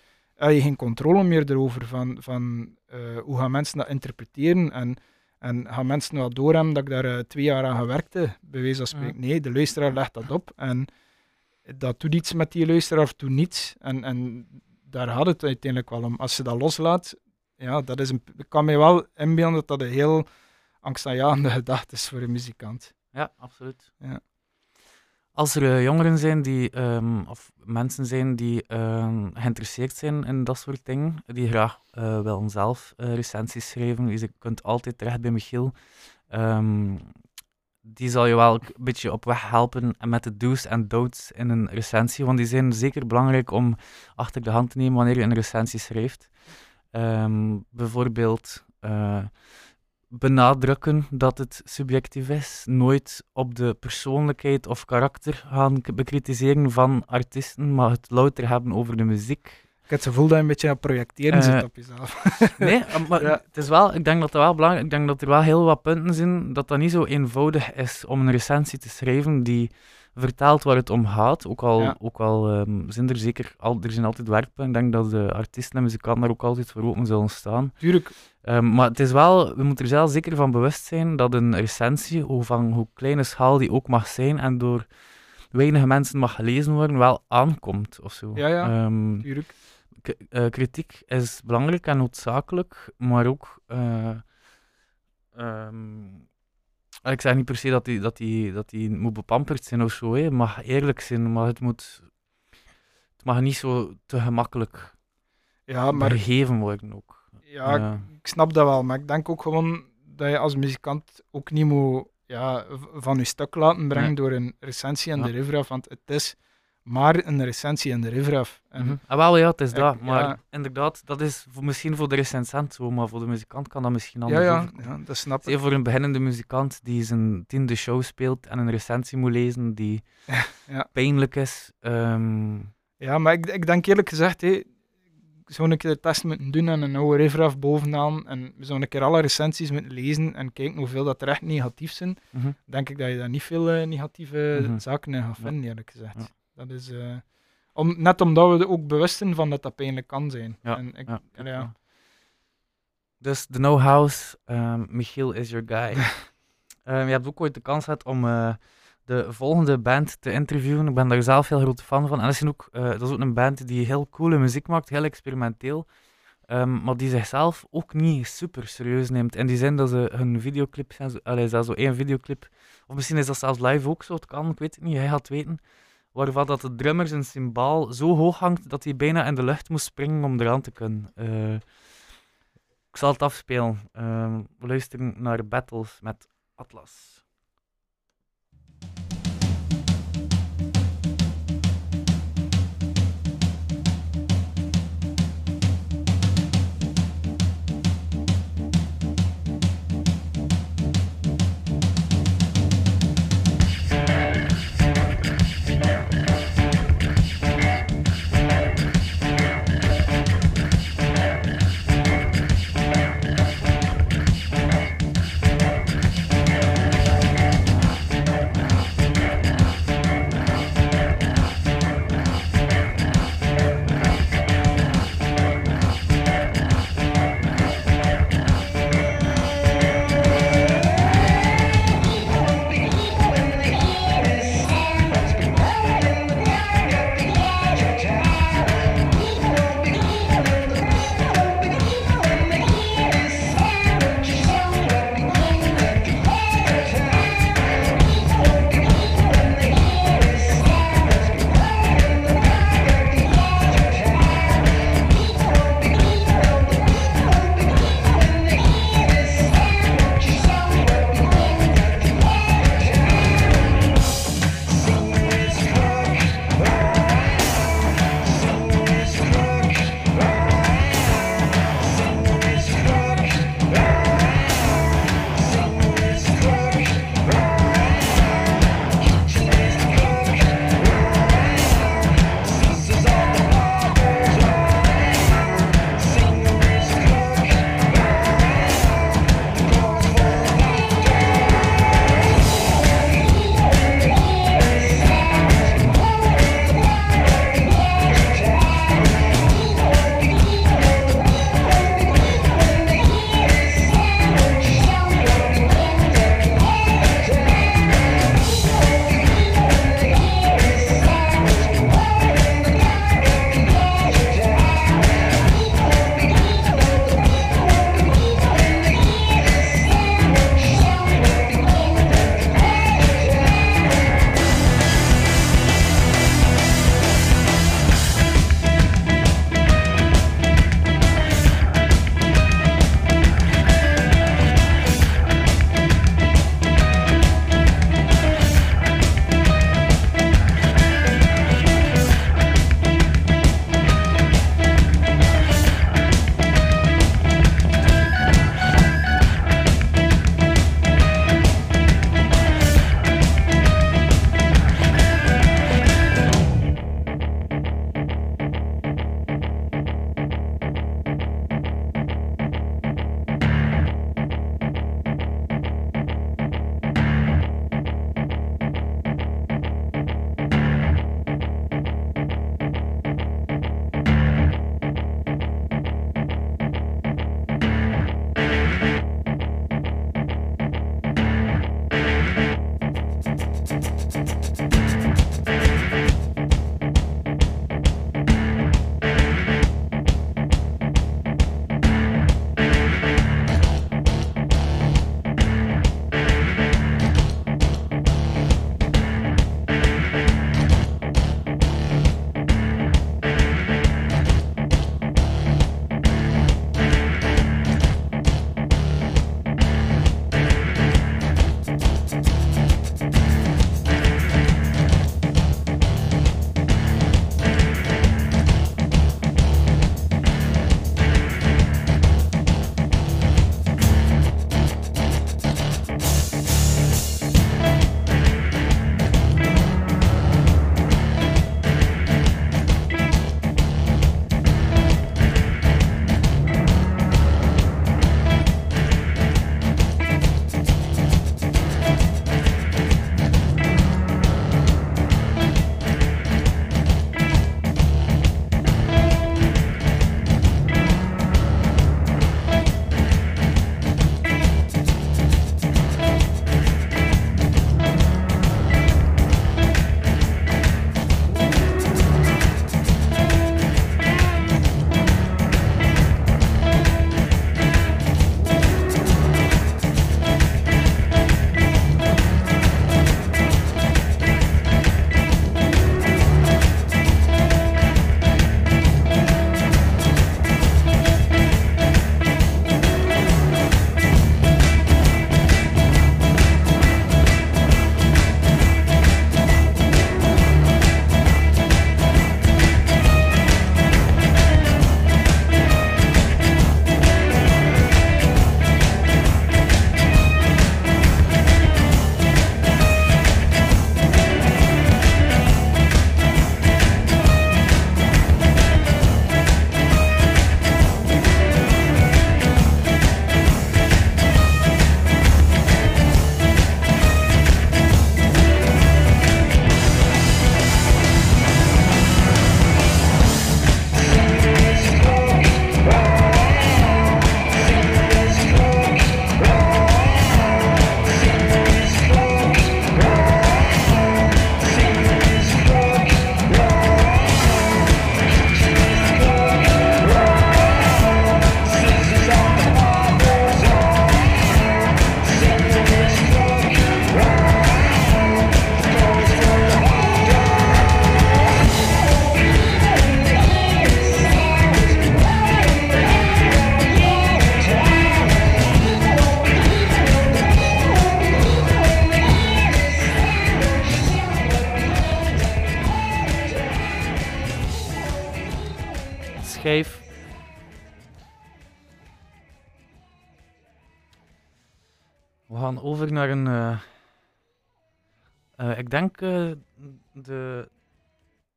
heb je geen controle meer erover van, van eh, hoe gaan mensen dat interpreteren. En, en gaan mensen wel doorhebben dat ik daar eh, twee jaar aan gewerkt heb, bij wijze van spreken. Nee, de luisteraar legt dat op en dat doet iets met die luisteraar of doet niets. En, en daar gaat het uiteindelijk wel om. Als je dat loslaat, ja, dat is een, ik kan mij wel inbeelden dat dat een heel angstaanjagende gedachte is voor een muzikant. Ja, absoluut. Ja. Als er eh, jongeren zijn die, ehm, of mensen zijn die ehm, geïnteresseerd zijn in dat soort dingen, die graag eh willen zelf eh, recensies schrijven, je kunt altijd terecht bij Michiel. Ehm, die zal je wel een beetje op weg helpen en met de do's en don'ts in een recensie, want die zijn zeker belangrijk om achter de hand te nemen wanneer je een recensie schrijft. Bijvoorbeeld benadrukken dat het subjectief is. Nooit op de persoonlijkheid of karakter gaan bekritiseren van artiesten, maar het louter hebben over de muziek. Ik heb het gevoel dat je een beetje aan het projecteren Eh, zit op jezelf. Nee, eh, maar Ja. het is wel, ik denk dat dat wel belangrijk Ik denk dat er wel heel wat punten zijn dat dat niet zo eenvoudig is om een recensie te schrijven die vertelt waar het om gaat. Ook al, Ja. ook al ehm, zijn er zeker al, er zijn altijd werkpunten. Ik denk dat de artiesten en muzikanten daar ook altijd voor open zullen staan. Tuurlijk, Ehm, maar het is wel, we moeten er zelf zeker van bewust zijn dat een recensie, hoe, van hoe kleine schaal die ook mag zijn en door weinig mensen mag gelezen worden, wel aankomt of zo. Ja, ja. Ehm, tuurlijk. eh, kritiek is belangrijk en noodzakelijk, maar ook. eh, ik zeg niet per se dat die, dat die, dat die moet bepamperd zijn of zo. Hè. Het mag eerlijk zijn, maar het moet. Het mag niet zo te gemakkelijk Ja, maar gegeven worden ook. ja, Ja. ik snap dat wel. Maar ik denk ook gewoon dat je als muzikant ook niet moet ja, van je stuk laten brengen Nee. door een recensie en Ja. de river. Want het is maar een recensie en de river af. En Mhm. Ah, wel, ja, het is dat. Maar ja. inderdaad, dat is voor, misschien voor de recensent zo, maar voor de muzikant kan dat misschien ja, anders ja, overkomen. ja, dat snap ik. voor een beginnende muzikant die zijn tiende show speelt en een recensie moet lezen die Ja. pijnlijk is. ehm, Ja, maar ik, ik denk eerlijk gezegd, hé, zo'n een keer de test moeten doen en een oude riffraff bovenaan. En we zouden een keer alle recensies moeten lezen en kijken hoeveel dat er echt negatief zijn. Mhm. Denk ik dat je daar niet veel eh, negatieve Mhm. zaken in gaat Ja. vinden, eerlijk gezegd. Dat is, eh, om, net omdat we er ook bewust zijn van dat dat pijnlijk kan zijn. Ja, En ik, ja. Dus de No House, ehm, Michiel is your guy. Ehm, je hebt ook ooit de kans gehad om eh, de volgende band te interviewen. Ik ben daar zelf heel grote fan van. En dat is, ook, eh, dat is ook een band die heel coole muziek maakt, heel experimenteel. Ehm, maar die zichzelf ook niet super serieus neemt. In die zin dat ze hun videoclips zijn. Allee, is dat zo één videoclip. Of misschien is dat zelfs live ook zo. Het kan, ik weet het niet. Hij gaat het weten. Waarvan dat de drummer zijn symbaal zo hoog hangt dat hij bijna in de lucht moest springen om eraan te kunnen. Eh, ik zal het afspelen. Ehm, we luisteren naar Battles met Atlas.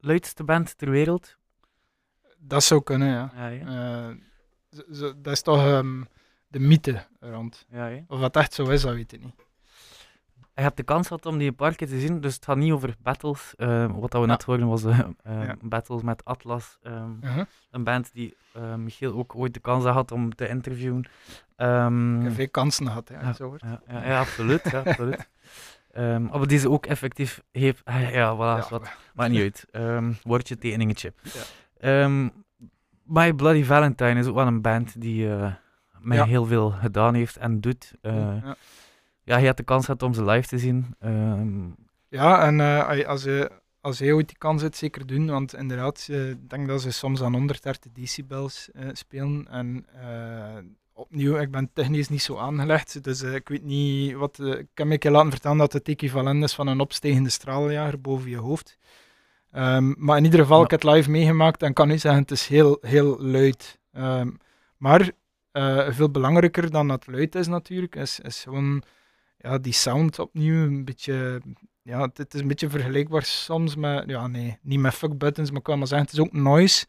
Luidste band ter wereld. Dat zou kunnen, ja. Ja, ja. Eh, dat is toch ehm, de mythe rond. ja, ja. Of dat echt zo is, dat weet ik niet. Je hebt de kans gehad om die een paar keer te zien, dus het gaat niet over battles. Eh, wat dat we net hoorden was eh, eh, Ja. battles met Atlas. ehm, Uh-huh. Een band die eh, Michiel ook ooit de kans had om te interviewen. Ehm, Ik heb veel kansen gehad, ja. Zo hoort. ja, ja, ja, absoluut. ja, absoluut. Ehm, maar die ze ook effectief heeft. ah, Ja, voilà, Ja. wat. Maakt niet uit. Ehm woordje, tekeningetje. Ja. Ehm, My Bloody Valentine is ook wel een band die eh, mij Ja. heel veel gedaan heeft en doet. Eh, ja. ja, je had de kans gehad om ze live te zien. Ja, en eh, als- je, als hij ooit die kans heeft, zeker doen. Want inderdaad, ik denk dat ze soms aan 130 decibels spelen. En opnieuw, ik ben technisch niet zo aangelegd. Dus eh, ik weet niet wat. eh, ik heb me een keer laten vertellen dat het equivalent is van een opstijgende straaljager boven je hoofd. Ehm, maar in ieder geval, Ja. ik heb het live meegemaakt en kan nu zeggen, het is heel, heel luid. Ehm, maar eh, veel belangrijker dan dat luid is natuurlijk, is, is gewoon ja, die sound opnieuw een beetje ja, het, het is een beetje vergelijkbaar soms met, ja nee, niet met fuck buttons, maar ik kan maar zeggen, het is ook noise.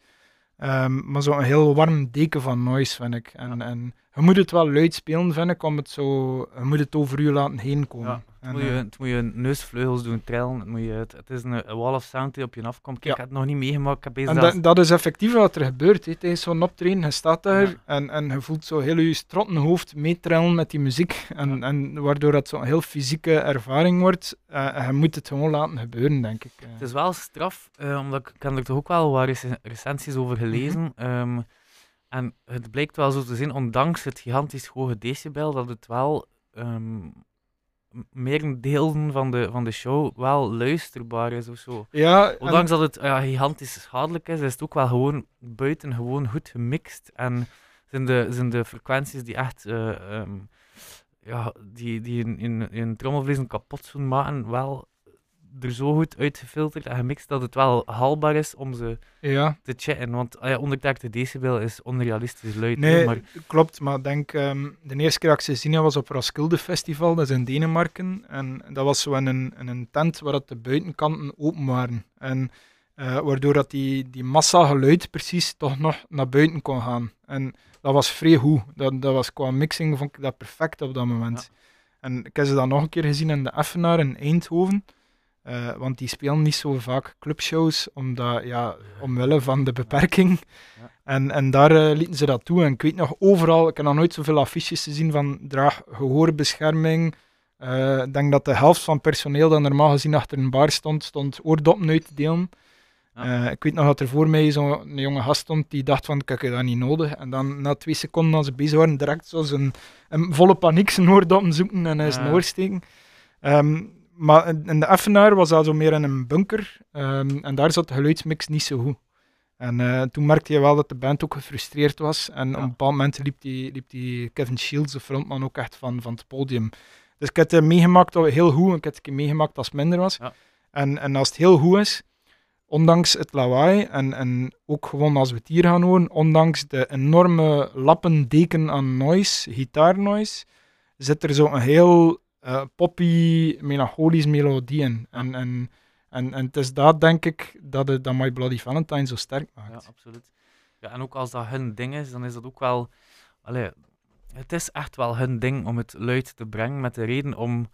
Ehm, maar zo'n heel warm deken van noise, vind ik. En, en je moet het wel luid spelen, vind ik, om het zo, je moet het over je laten heen komen. En, het, moet je, eh, het moet je neusvleugels doen trillen. Het, moet je, het, het is een, wall of sound die op je afkomt. Kijk, ik heb het nog niet meegemaakt. Ik heb bezig en dat, dat is effectief wat er gebeurt. hè. Tijdens zo'n optreden, je staat daar en, en je voelt zo heel je strottenhoofd meetrillen met die muziek. En, en waardoor dat zo'n heel fysieke ervaring wordt. Eh, je moet het gewoon laten gebeuren, denk ik. Eh, Het is wel straf, omdat ik, ik heb er toch ook wel wat rec- recensies over gelezen. Mhm. ehm, en het blijkt wel zo te zijn, ondanks het gigantisch hoge decibel, dat het wel ehm merendelen van de, van de show wel luisterbaar is of zo. ja, en- Ondanks dat het ja, gigantisch schadelijk is, is het ook wel gewoon buiten gewoon goed gemixt. En zijn de, zijn de frequenties die echt ehm, ja, die, die in, in, in trommelvliezen kapot zouden maken, wel er zo goed uitgefilterd en gemixt dat het wel haalbaar is om ze ja. te checken. Want ah ja, 130 decibel is onrealistisch luid. Nee, maar klopt, maar ik denk, ehm, de eerste keer dat ik ze heb was op Roskilde Festival, dat is in Denemarken. En dat was zo in een, in een tent waar dat de buitenkanten open waren. En eh, waardoor dat die, die massa geluid precies toch nog naar buiten kon gaan. En dat was vrij goed. Dat, dat was qua mixing vond ik dat perfect op dat moment. En ik heb ze dan nog een keer gezien in de Effenaar in Eindhoven. Eh, want die spelen niet zo vaak clubshows, omdat, ja, omwille van de beperking. Ja. En, en daar eh, lieten ze dat toe. En ik weet nog overal, ik heb nog nooit zoveel affiches gezien van draag gehoorbescherming. Eh, ik denk dat de helft van het personeel dat normaal gezien achter een bar stond, stond oordoppen uit te delen. Ja. Ik weet nog dat er voor mij zo'n jonge gast stond die dacht van, kijk, dat niet nodig. En dan na twee seconden als ze bezig waren, direct zo zijn een volle paniek zijn oordoppen zoeken en hij zijn Ja. oor steken. Ehm, maar in de Effenaar was dat zo meer in een bunker. ehm, en daar zat de geluidsmix niet zo goed. En eh, toen merkte je wel dat de band ook gefrustreerd was. En op een bepaald moment liep die, liep die Kevin Shields, de frontman, ook echt van, van het podium. Dus ik heb het meegemaakt dat heel goed. en Ik heb het een meegemaakt als het minder was. Ja. En, en als het heel goed is, ondanks het lawaai en, en ook gewoon als we het hier gaan horen, ondanks de enorme lappen deken aan noise, gitaarnoise, zit er zo'n heel eh, poppy, melancholisch melodie in. En, en, en, en het is dat, denk ik, dat, het, dat My Bloody Valentine zo sterk Ja, maakt. absoluut. Ja, en ook als dat hun ding is, dan is dat ook wel. Allee, het is echt wel hun ding om het luid te brengen, met de reden om,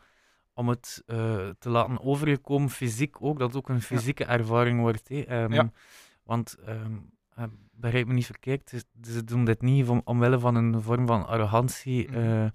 om het eh, te laten overkomen, fysiek ook, dat het ook een fysieke ervaring wordt. Ehm, Ja. Want, eh, begrijp me niet verkeerd, ze doen dit niet om, omwille van een vorm van arrogantie. Mhm.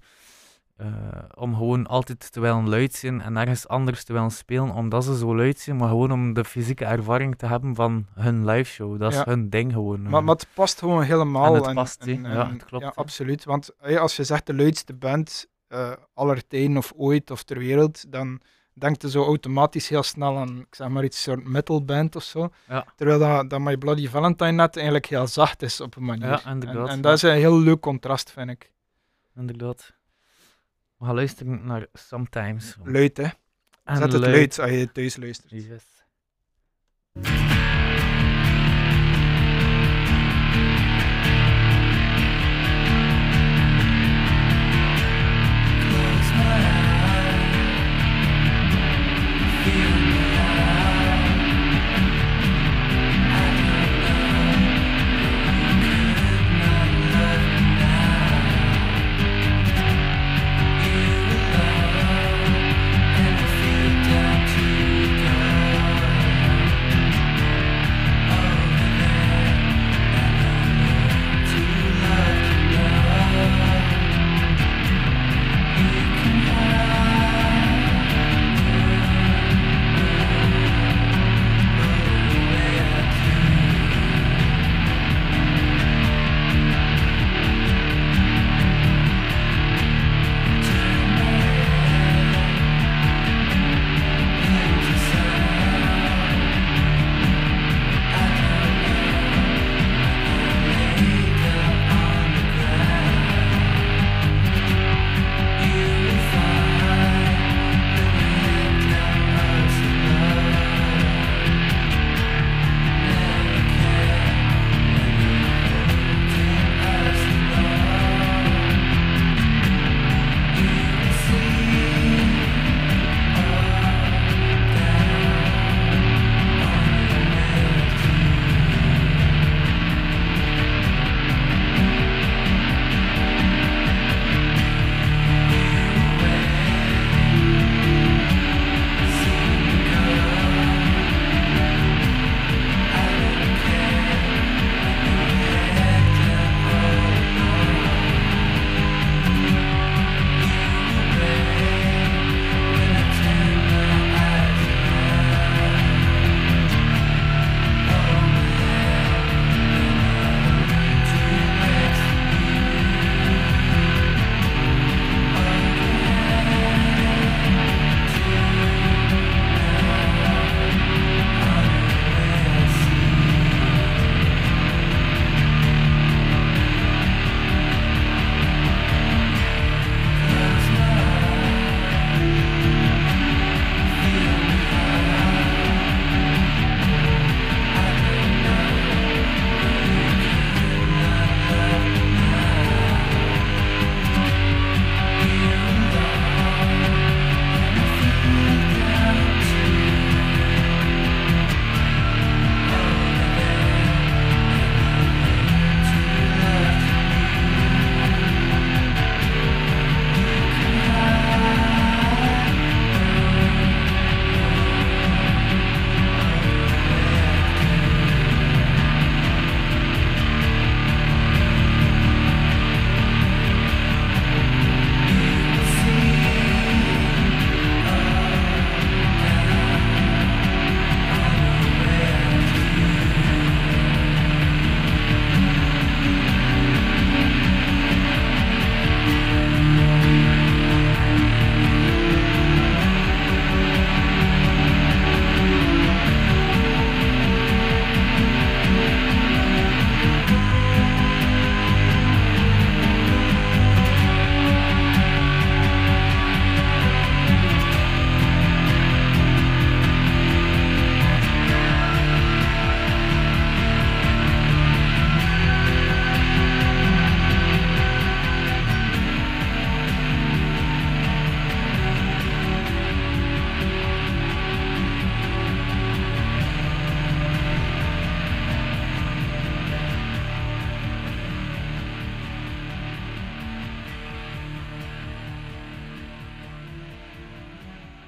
Eh, om gewoon altijd te willen luid zijn en ergens anders te willen spelen, omdat ze zo luid zijn, maar gewoon om de fysieke ervaring te hebben van hun live show. Dat is Ja. hun ding gewoon. Maar, eh. maar het past gewoon helemaal. En het past, hè. Ja, het klopt, Ja, absoluut. Want als je zegt de luidste band eh aller tijden of ooit of ter wereld, dan denkt je zo automatisch heel snel aan, ik zeg maar iets soort metalband of zo. Ja. Terwijl dat, dat My Bloody Valentine net eigenlijk heel zacht is op een manier. Ja, en, en dat is een heel leuk contrast, vind ik. Inderdaad. We gaan luisteren naar Sometimes. Luid, hè. En Zet het luid als je thuis luistert. Yes.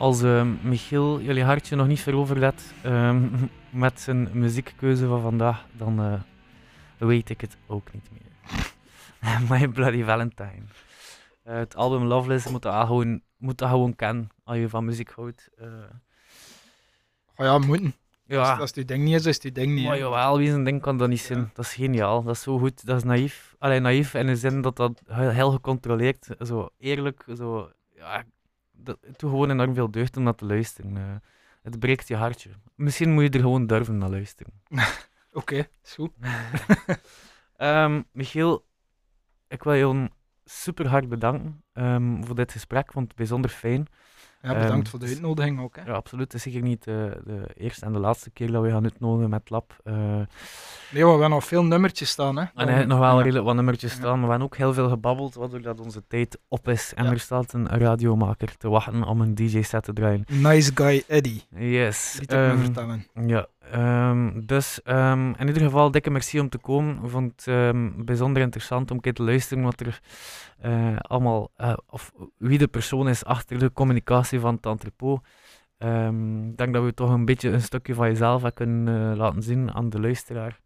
Als eh, Michiel jullie hartje nog niet veroverd heeft ehm, met zijn muziekkeuze van vandaag, dan eh, weet ik het ook niet meer. My Bloody Valentine. Eh, het album Loveless moet dat gewoon, moet dat gewoon kennen als je van muziek houdt. Oh ja, moeten. Ja, als het je ding niet is, is het je ding niet. maar jawel, wie zijn ding kan dat niet zijn. Ja. Dat is geniaal, dat is zo goed, dat is naïef. Alleen naïef in de zin dat dat heel, heel gecontroleerd, zo eerlijk, zo, ja, dat, het doet gewoon enorm veel deugd om naar te luisteren. eh. het breekt je hartje. Misschien moet je er gewoon durven naar luisteren. Oké, is goed. Ehm, Michiel, ik wil je super hard bedanken ehm, voor dit gesprek. Ik vond het bijzonder fijn. Ja, bedankt Ehm, voor de uitnodiging ook. Hè. Ja, absoluut. Het is zeker niet eh, de eerste en de laatste keer dat we gaan uitnodigen met Lab. Eh, Nee, we hebben nog veel nummertjes staan. Hè. En hij nog wel Ja. redelijk wat nummertjes Ja. staan, maar we hebben ook heel veel gebabbeld, waardoor dat onze tijd op is. En Ja. er staat een radiomaker te wachten om een DJ-set te draaien. Nice Guy Eddie. Yes. Me ehm, vertellen. ja, ehm, dus ehm, in ieder geval dikke merci om te komen. Ik vond het ehm, bijzonder interessant om een keer te luisteren wat er eh, allemaal, eh, of wie de persoon is achter de communicatie van het entrepot. Ik denk dat we toch een beetje een stukje van jezelf hebben kunnen eh, laten zien aan de luisteraar.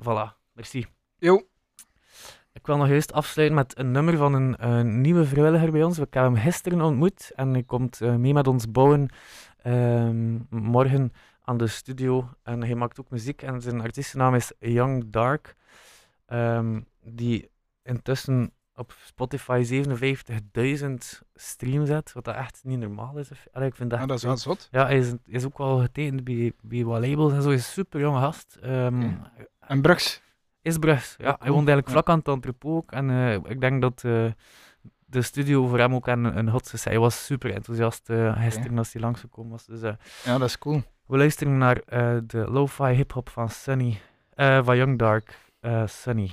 Voilà, merci. Jo, Ik wil nog juist afsluiten met een nummer van een, eh, nieuwe vrijwilliger bij ons. We hebben hem gisteren ontmoet en hij komt mee met ons bouwen morgen aan de studio. En hij maakt ook muziek en zijn artiestennaam is Young Dark. ehm, die intussen op Spotify 57.000 streams zet, wat dat echt niet normaal is. Allee, ik vind dat, ja, dat is wel zot. ja, hij is, is ook wel getekend bij, bij wat labels en zo. Hij is een super jonge gast. Ehm, En Brugs. is Brugs. Ja, hij woont eigenlijk vlak aan het entrepot ook. En eh, ik denk dat eh, de studio voor hem ook een, een hot is. Hij was super enthousiast eh gisteren als hij langsgekomen was. Dus eh, Ja, dat is cool. We luisteren naar eh, de lo-fi hip-hop van Sunny, eh, van Young Dark, eh, Sunny.